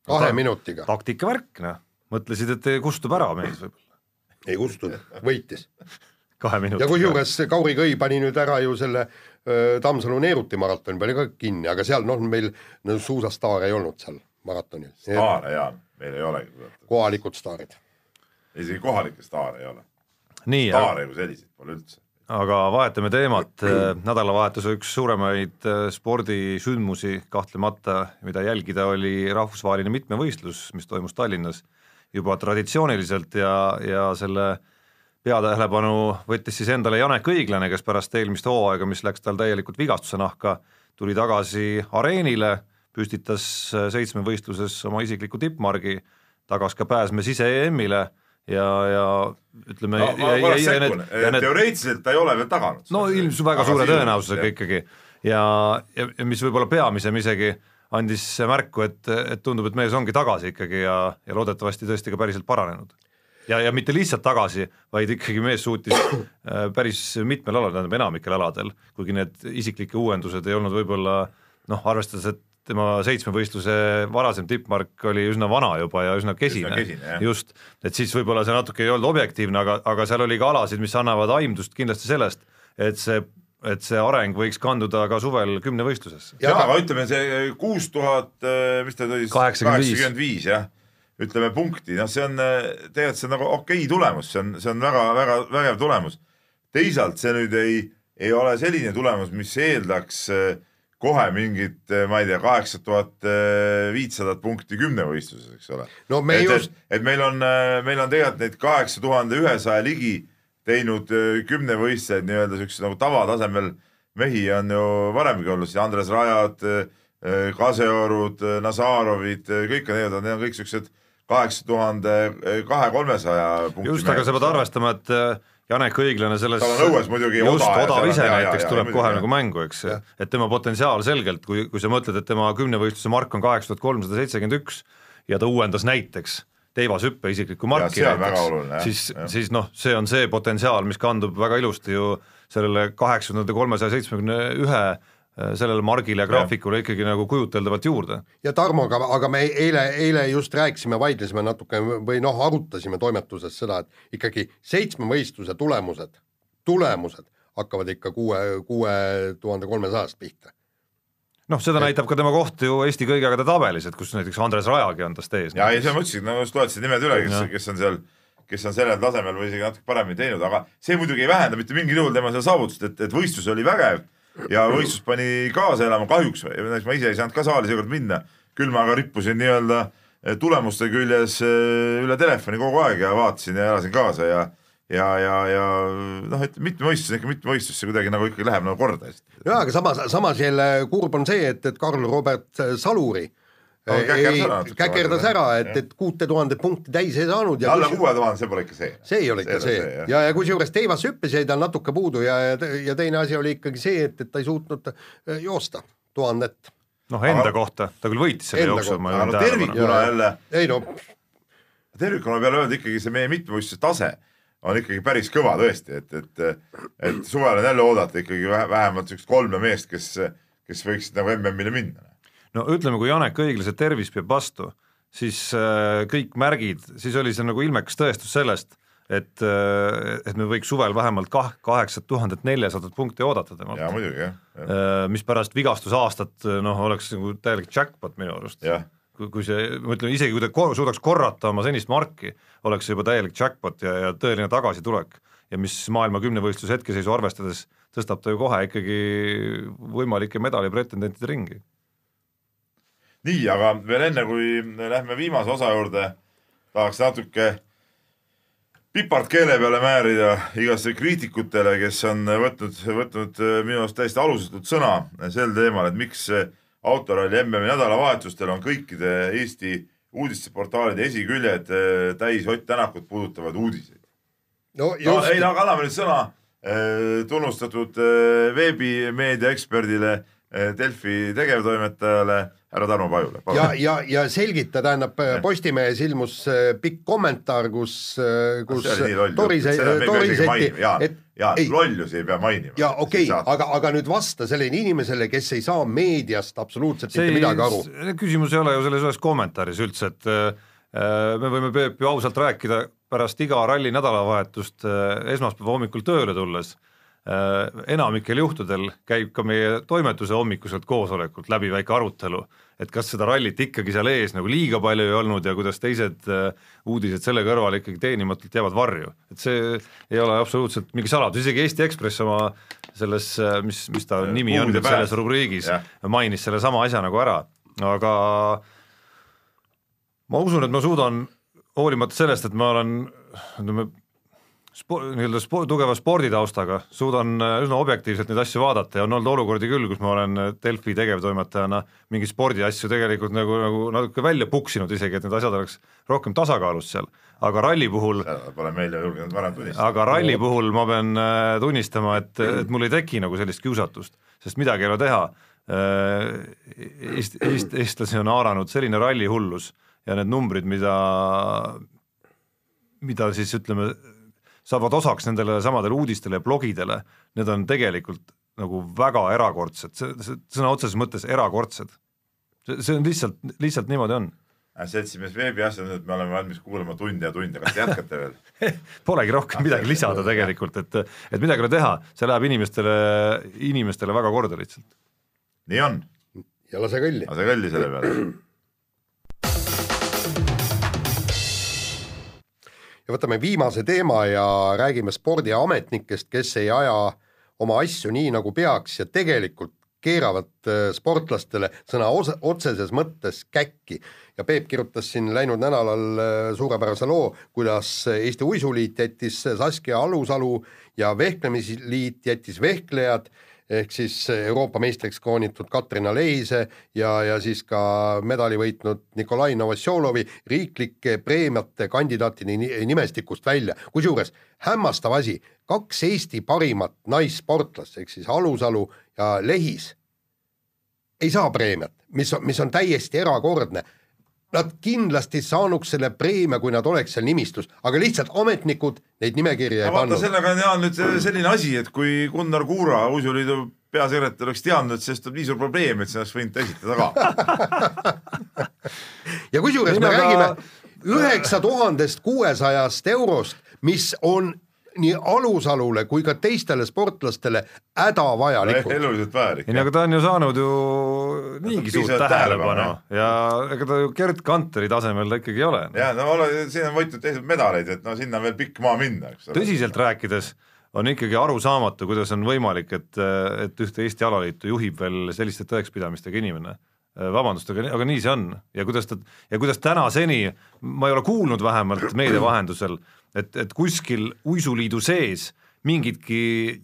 kahe ta- minutiga, taktikavärk, noh. mõtlesid, et kustub ära mees võib-olla ei kustunud, võitis. kahe minutiga. ja kusjuures Kauri Kõi pani nüüd ära ju selle öö, Tammsalu Neeruti maratoni pani ka kinni, aga seal noh, meil no, suusastaare ei olnud seal maratonil, staare, Jaan, meil ei olegi, kohalikud staarid. isegi kohalikke staare ei ole. nii, staare kui selliseid pole üldse. aga vahetame teemat, nädalavahetuse üks suuremaid äh, spordisündmusi kahtlemata, mida jälgida, oli rahvusvaheline mitmevõistlus, mis toimus Tallinnas juba traditsiooniliselt ja, ja selle peatähelepanu võttis siis endale Janek Õiglane, kes pärast eelmist hooaega, mis läks tal täielikult vigastuse nahka, tuli tagasi areenile, püstitas äh, seitsmevõistluses oma isikliku tippmargi, tagas ka pääsme sise-EM-ile ja, ja ütleme ma ma ja, ja, sekkun, ja need teoreetiliselt ta ei ole veel taganud. no ilmselt väga suure tõenäosusega. ikkagi ja, ja, ja mis võib-olla peamisem isegi andis märku, et, et tundub, et mees ongi tagasi ikkagi ja, ja loodetavasti tõesti ka päriselt paranenud. ja, ja mitte lihtsalt tagasi, vaid ikkagi mees suutis äh, päris mitmel alal, tähendab enamikel aladel, kuigi need isiklikke uuendused ei olnud võib-olla noh, arvestades, et tema seitsmevõistluse varasem tippmark oli üsna vana juba ja üsna kesine, kesine, just, et siis võib-olla see natuke ei olnud objektiivne, aga, aga seal oli ka alasid, mis annavad aimdust kindlasti sellest, et see, et see areng võiks kanduda ka suvel kümnevõistlusesse. ja aga ütleme see kuus tuhat, mis ta oli, Kaheksakümmend viis. jah, ütleme punkti, noh, see on eh, tegelikult see on nagu okei tulemus, see on, see on väga-väga vägev tulemus. teisalt see nüüd ei, ei ole selline tulemus, mis eeldaks eh, kohe mingit, ma ei tea, kaheksa tuhat viitsadat punkti kümnevõistluses, eks ole. no me et, just, et, et meil on, meil on tegelikult neid kaheksa tuhande ühesaja ligi teinud kümnevõistlejaid nii-öelda siukse nagu tavatasemel mehi on ju varemgi olnud, siin Andres Rajad, Kaseorud, Nazarovid, kõik on need, need on kõik siuksed kaheksa tuhande kahe-kolmesaja punkti just, aga sa pead arvestama, et Janek Õiglane selles tal on õues muidugi just oda ja odav ise jaa, näiteks jaa, tuleb muidugi, kohe jah. nagu mängu, eks, et tema potentsiaal selgelt, kui, kui sa mõtled, et tema kümnevõistluse mark on kaheksa tuhat kolmsada seitsekümmend üks ja ta uuendas näiteks teivashüppe isiklikku marki jah, siis siis noh, see on see potentsiaal, mis kandub väga ilusti ju sellele kaheksakümnenda kolmesaja seitsmekümne ühe sellele margile ja graafikule ikkagi nagu kujuteldavalt juurde. ja Tarmo, aga, aga me eile, eile just rääkisime, vaidlesime natuke või noh, arutasime toimetuses seda, et ikkagi seitsme võistluse tulemused, tulemused hakkavad ikka kuue, kuue tuhande kolmesajast pihta. noh, seda näitab ka tema koht ju Eesti kõigeagade tabelis, et kus näiteks Andres Rajagi on tast ees. ja ei, seda ma ütlesin, no just loetasid nimed üle, kes kes on seal, kes on sellel tasemel või isegi natuke paremini teinud, aga see muidugi ei vähenda mitte mingil juhul tema seda saavutust, et, et võistlus oli vägev ja võistlus pani kaasa elama kahjuks, ma ise ei saanud ka saali seekord minna, küll ma aga rippusin nii-öelda eh, tulemuste küljes eh, üle telefoni kogu aeg ja vaatasin ja elasin kaasa ja ja, ja, ja noh, et mitme võistlus on ikka mitme võistlus, see kuidagi nagu ikkagi läheb nagu korda jaa, aga samas, samas jälle kurb on see, et, et Karl-Robert Saluri käkerdas ära et, et kuute tuhandet punkti täis ei saanud ja alla kuue tuhande, see pole ikka see. see ei ole ikka see, see. ja, ja kusjuures teivashüppes jäi tal natuke puudu ja, ja, ja teine asi oli ikkagi see, et, et ta ei suutnud äh, joosta tuhandet. noh, enda Aga- kohta, ta küll võitis selle Enda jooksu, ma juhin no tähelepanu. tervikuna jälle ei no tervikuna peale öelda ikkagi see meie mitmevõistluse tase on ikkagi päris kõva tõesti, et, et, et suvel on jälle oodata ikkagi vähe- vähemalt siukest kolme meest, kes, kes võiksid nagu MM-ile minna. No ütleme, kui Janek Õiglase tervis peab vastu, siis äh, kõik märgid, siis oli see nagu ilmekas tõestus sellest, et äh,, et me võiks suvel vähemalt kah-, kaheksat tuhandet neljasadat punkti oodata temalt ja. muidugi jah, Äh, mis pärast vigastusaastat noh, oleks nagu täielik jackpot minu arust. jah, kui, kui see, ma ütlen isegi kui ta kor suudaks korrata oma senist marki, oleks see juba täielik jackpot ja, ja tõeline tagasitulek. ja mis maailma kümnevõistluse hetkeseisu arvestades tõstab ta ju kohe ikkagi võimalike medalipretendentide ringi. nii, aga veel enne, kui lähme viimase osa juurde, tahaks natuke pipart keele peale määrida igasuguste kriitikutele, kes on võtnud, võtnud äh, minu arust täiesti alusetult sõna sel teemal, et miks autoralli MM-i nädalavahetustel on kõikide Eesti uudisteportaalide esiküljed äh, täis Ott Tänakut puudutavad uudiseid. no no just ei, no aga anname nüüd sõna äh, tunnustatud veebimeedia eksperdile Delfi tegevtoimetajale härra Tarmo Pajule. ja, ja, ja selgita, tähendab Postimehes ilmus äh, pikk kommentaar, kus, kus see nii loll jutt, torise, toriseti mainima, jaa, et jaa, lollusi ei pea mainima. ja okei okay,, aga, aga nüüd vasta sellele inimesele, kes ei saa meediast absoluutselt mitte midagi aru. küsimus ei ole ju selles ühes kommentaaris üldse, et äh, me võime Peep ju ausalt rääkida pärast iga ralli nädalavahetust äh, esmaspäeva hommikul tööle tulles äh, enamikel juhtudel käib ka meie toimetuse hommikuselt koosolekult läbi väike arutelu, et kas seda rallit ikkagi seal ees nagu liiga palju ei olnud ja kuidas teised äh, uudised selle kõrval ikkagi teenimatult jäävad varju. et see ei ole absoluutselt mingi saladus, isegi Eesti Ekspress oma selles, mis, mis ta nimi on selles rubriigis, mainis sellesama asja nagu ära, aga ma usun, et ma suudan hoolimata sellest, et ma olen ütleme, spo-, nii-öelda spo-, tugeva sporditaustaga, suudan üsna objektiivselt neid asju vaadata ja on olnud olukordi küll, kus ma olen Delfi tegevtoimetajana mingeid spordiasju tegelikult nagu, nagu natuke välja puksinud isegi, et need asjad oleks rohkem tasakaalus seal, aga ralli puhul seda pole meile julgenud varem tunnistada. aga ralli puhul ma pean äh, tunnistama, et, et mul ei teki nagu sellist kiusatust, sest midagi ei ole teha. Eest-, eest-, eestlasi on haaranud selline rallihullus ja need numbrid, mida, mida siis ütleme, saavad osaks nendele samadele uudistele ja blogidele, need on tegelikult nagu väga erakordsed, see, see sõna otseses mõttes erakordsed. see, see on lihtsalt, lihtsalt niimoodi on. seltsimees veebiasjandused, me oleme valmis kuulama tunde ja tunde, kas te jätkate veel? Polegi rohkem midagi lisada tegelikult, et, et midagi ei ole teha, see läheb inimestele, inimestele väga korda lihtsalt. nii on. ja lase kõlli. lase kõlli selle peale ja võtame viimase teema ja räägime spordiametnikest, kes ei aja oma asju nii, nagu peaks ja tegelikult keeravad sportlastele sõna osa, otseses mõttes käkki. ja Peep kirjutas siin läinud nädalal suurepärase loo, kuidas Eesti Uisuliit jättis Saskia Alusalu ja Vehklemisliit jättis vehklejad ehk siis Euroopa meistriks kroonitud Katrina Leise ja, ja siis ka medali võitnud Nikolai Novosjolovi riiklike preemiate kandidaatide ni- nimestikust välja. kusjuures hämmastav asi, kaks Eesti parimat naissportlast ehk siis Alusalu ja Lehis ei saa preemiat, mis mis on täiesti erakordne. Nad kindlasti saanuks selle preemia, kui nad oleks seal nimistus, aga lihtsalt ametnikud neid nimekirja ei pannud. sellega on Jaan nüüd selline asi, et kui Gunnar Kuura, uisuliidu peasekretär oleks teadnud, sellest tuleb nii suur probleem, et see oleks võinud ta esitada ka. ja kusjuures me räägime üheksa tuhandest kuuesajast eurost, mis on nii Alusalule kui ka teistele sportlastele hädavajalikud. eluliselt vajalik ei no. aga ta on ju saanud ju niigi suurt tähelepanu ja ega ta ju Gerd Kanteri tasemel ta ikkagi ei ole. ja no ole, siin on võitud teised medaleid, et no sinna on veel pikk maa minna, eks ole. tõsiselt rääkides on ikkagi arusaamatu, kuidas on võimalik, et, et ühte Eesti alaliitu juhib veel selliste tõekspidamistega inimene. vabandust, aga, aga nii see on ja kuidas ta ja kuidas tänaseni, ma ei ole kuulnud vähemalt meedia vahendusel, et, et kuskil uisuliidu sees mingitki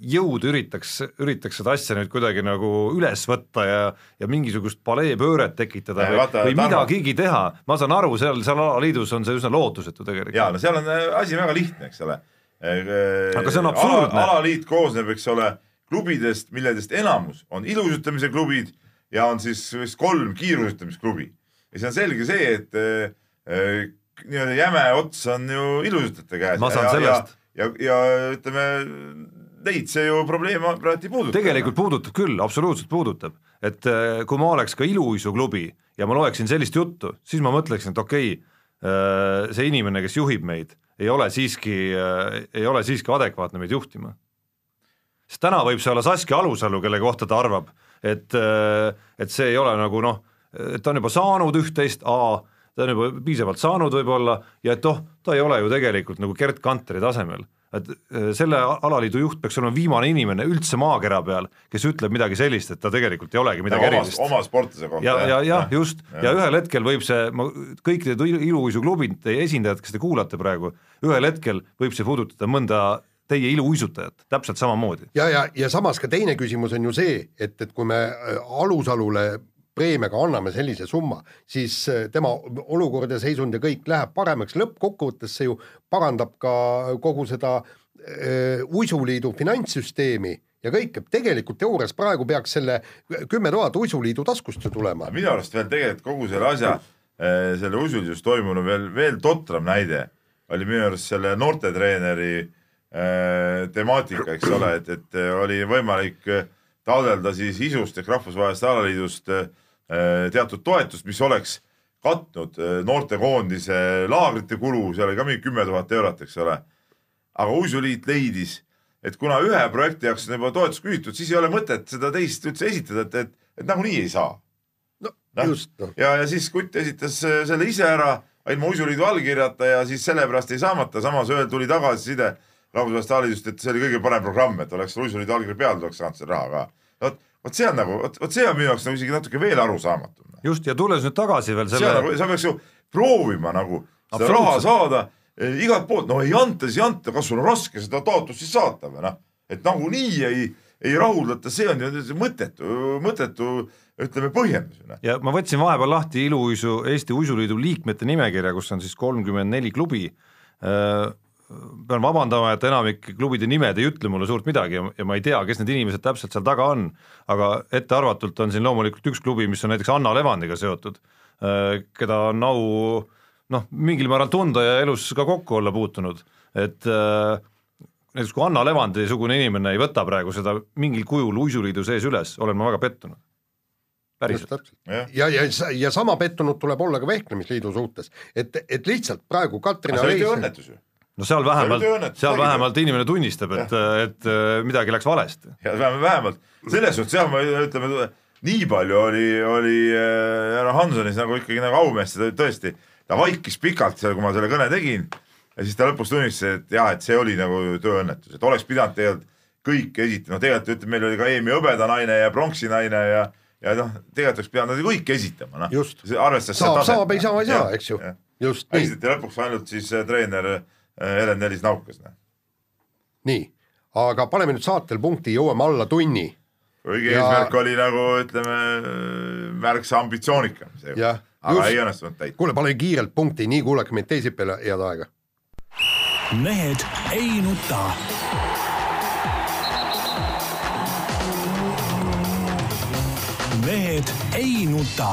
jõud üritaks, üritaks seda asja nüüd kuidagi nagu üles võtta ja, ja mingisugust paleepööret tekitada Ei, või, vaata, või midagigi teha, ma saan aru, seal, seal alaliidus on see üsna lootusetu tegelikult. ja no seal on äh, asi väga lihtne, eks ole. Aga see on absurdne. ala,. alaliit koosneb, eks ole, klubidest, milledest enamus on ilusutamise klubid ja on siis vist kolm kiiruisutamisklubi. ja see on selge see, et äh, äh, nii-öelda jäme ots on ju ilusutajate käes. Ma saan ja, sellest. ja, ja, ja ütleme, neid see ju probleem praegu ei puuduta. tegelikult puudutab küll, absoluutselt puudutab, et äh, kui ma oleks ka iluuisuklubi ja ma loeksin sellist juttu, siis ma mõtleksin, et okei okay,, see inimene, kes juhib meid, ei ole siiski, ei ole siiski adekvaatne meid juhtima. sest täna võib see olla Saskia Alusalu, kelle kohta ta arvab, et, et see ei ole nagu noh, et ta on juba saanud üht-teist, A, ta on juba piisavalt saanud võib-olla ja et oh, ta ei ole ju tegelikult nagu Gerd Kanteri tasemel et äh, selle alaliidu juht peaks olema viimane inimene üldse maakera peal, kes ütleb midagi sellist, et ta tegelikult ei olegi midagi oma, erilist. oma sportlase kohta. ja, ja jah, just, ja ühel hetkel võib see, ma kõik need ilu- iluuisuklubide esindajad, kes te kuulate praegu, ühel hetkel võib see puudutada mõnda teie iluuisutajat täpselt samamoodi. ja, ja, ja samas ka teine küsimus on ju see, et, et kui me äh, Alusalule preemiaga anname sellise summa, siis äh, tema olukord ja seisund ja kõik läheb paremaks, lõppkokkuvõttes see ju parandab ka kogu seda äh, uisuliidu finantssüsteemi ja kõik, tegelikult teoorias praegu peaks selle kümme tuhat uisuliidu taskust ju tulema. minu arust veel tegelikult kogu selle asja, selle usulisus toimunu veel, veel totram näide oli minu arust selle noortetreeneri äh, temaatika, eks ole, et, et oli võimalik taotleda siis ISU-st ehk Rahvusvahelisest Alaliidust äh, teatud toetust, mis oleks katnud äh, noortekoondise laagrite kulu, seal oli ka mingi kümme tuhat eurot, eks ole. aga uisuliit leidis, et kuna ühe projekti jaoks on juba toetust küsitud, siis ei ole mõtet seda teist üldse esitada, et, et, et nagunii ei saa no Noh. just, noh, ja, ja siis Kutt esitas äh, selle ise ära, ilma uisuliidu allkirjata ja siis sellepärast ei saamata, samas ööl tuli tagasiside rahvusvahelisest alaliidust, et see oli kõige parem programm, et oleks uisuliidu allkiri peal, oleks saanud selle raha ka. vot, vot see on nagu, vot, vot see on minu jaoks nagu isegi natuke veel arusaamatum. just, ja tulles nüüd tagasi veel selle nagu, sa peaks ju proovima nagu seda raha saada eh, igalt poolt, no ei anta, siis ei anta, kas sul on raske seda taotlust siis saata või noh, et nagunii ei, ei rahuldata, see on ju mõttetu, mõttetu ütleme põhjendus ju noh. ja ma võtsin vahepeal lahti iluuisu, Eesti Uisuliidu liikmete nimekirja, kus on siis kolmkümmend neli klubi. Äh, pean vabandama, et enamik klubide nimed ei ütle mulle suurt midagi ja, ja ma ei tea, kes need inimesed täpselt seal taga on, aga ettearvatult on siin loomulikult üks klubi, mis on näiteks Anna Levandiga seotud, keda on au noh, mingil määral tunda ja elus ka kokku olla puutunud, et äh, näiteks kui Anna Levandi-sugune inimene ei võta praegu seda mingil kujul uisuliidu sees üles, olen ma väga pettunud. päriselt. täpselt. jah, ja, ja, ja sama pettunud tuleb olla ka Vehklemisliidu suhtes, et, et lihtsalt praegu Katrina see oli Leis tööõnnetus ju. No seal vähemalt seal vähemalt inimene tunnistab, et, et äh, midagi läks valesti. ja vähemalt, vähemalt. Selles suhtes jah, ma ütleme, nii palju oli, oli äh, härra Hansonis nagu ikkagi nagu aumeest, tõesti, ta vaikis pikalt seal, kui ma selle kõne tegin ja siis ta lõpus tunnistas, et jah, et see oli nagu tööõnnetus, et oleks pidanud tegelikult kõik esitama, tegelikult ütleme, meil oli ka EM-i hõbedanaine ja pronksi naine ja ja noh, tegelikult oleks pidanud nad kõik esitama, noh. Just. arvestades saab, saab, ei saa, ei saa, eks ju, just nii, esitati lõpuks ainult siis äh, treener äh, Helen Nelis Naukas, noh. nii, aga paneme nüüd saatel punkti, jõuame alla tunni kuigi Ja- eesmärk oli nagu ütleme märksa ambitsioonikam seekord aga just. ei õnnestunud täita. kuule, pane kiirelt punkti, nii kuulake meid teisipäeval, head aega. mehed ei nuta. mehed ei nuta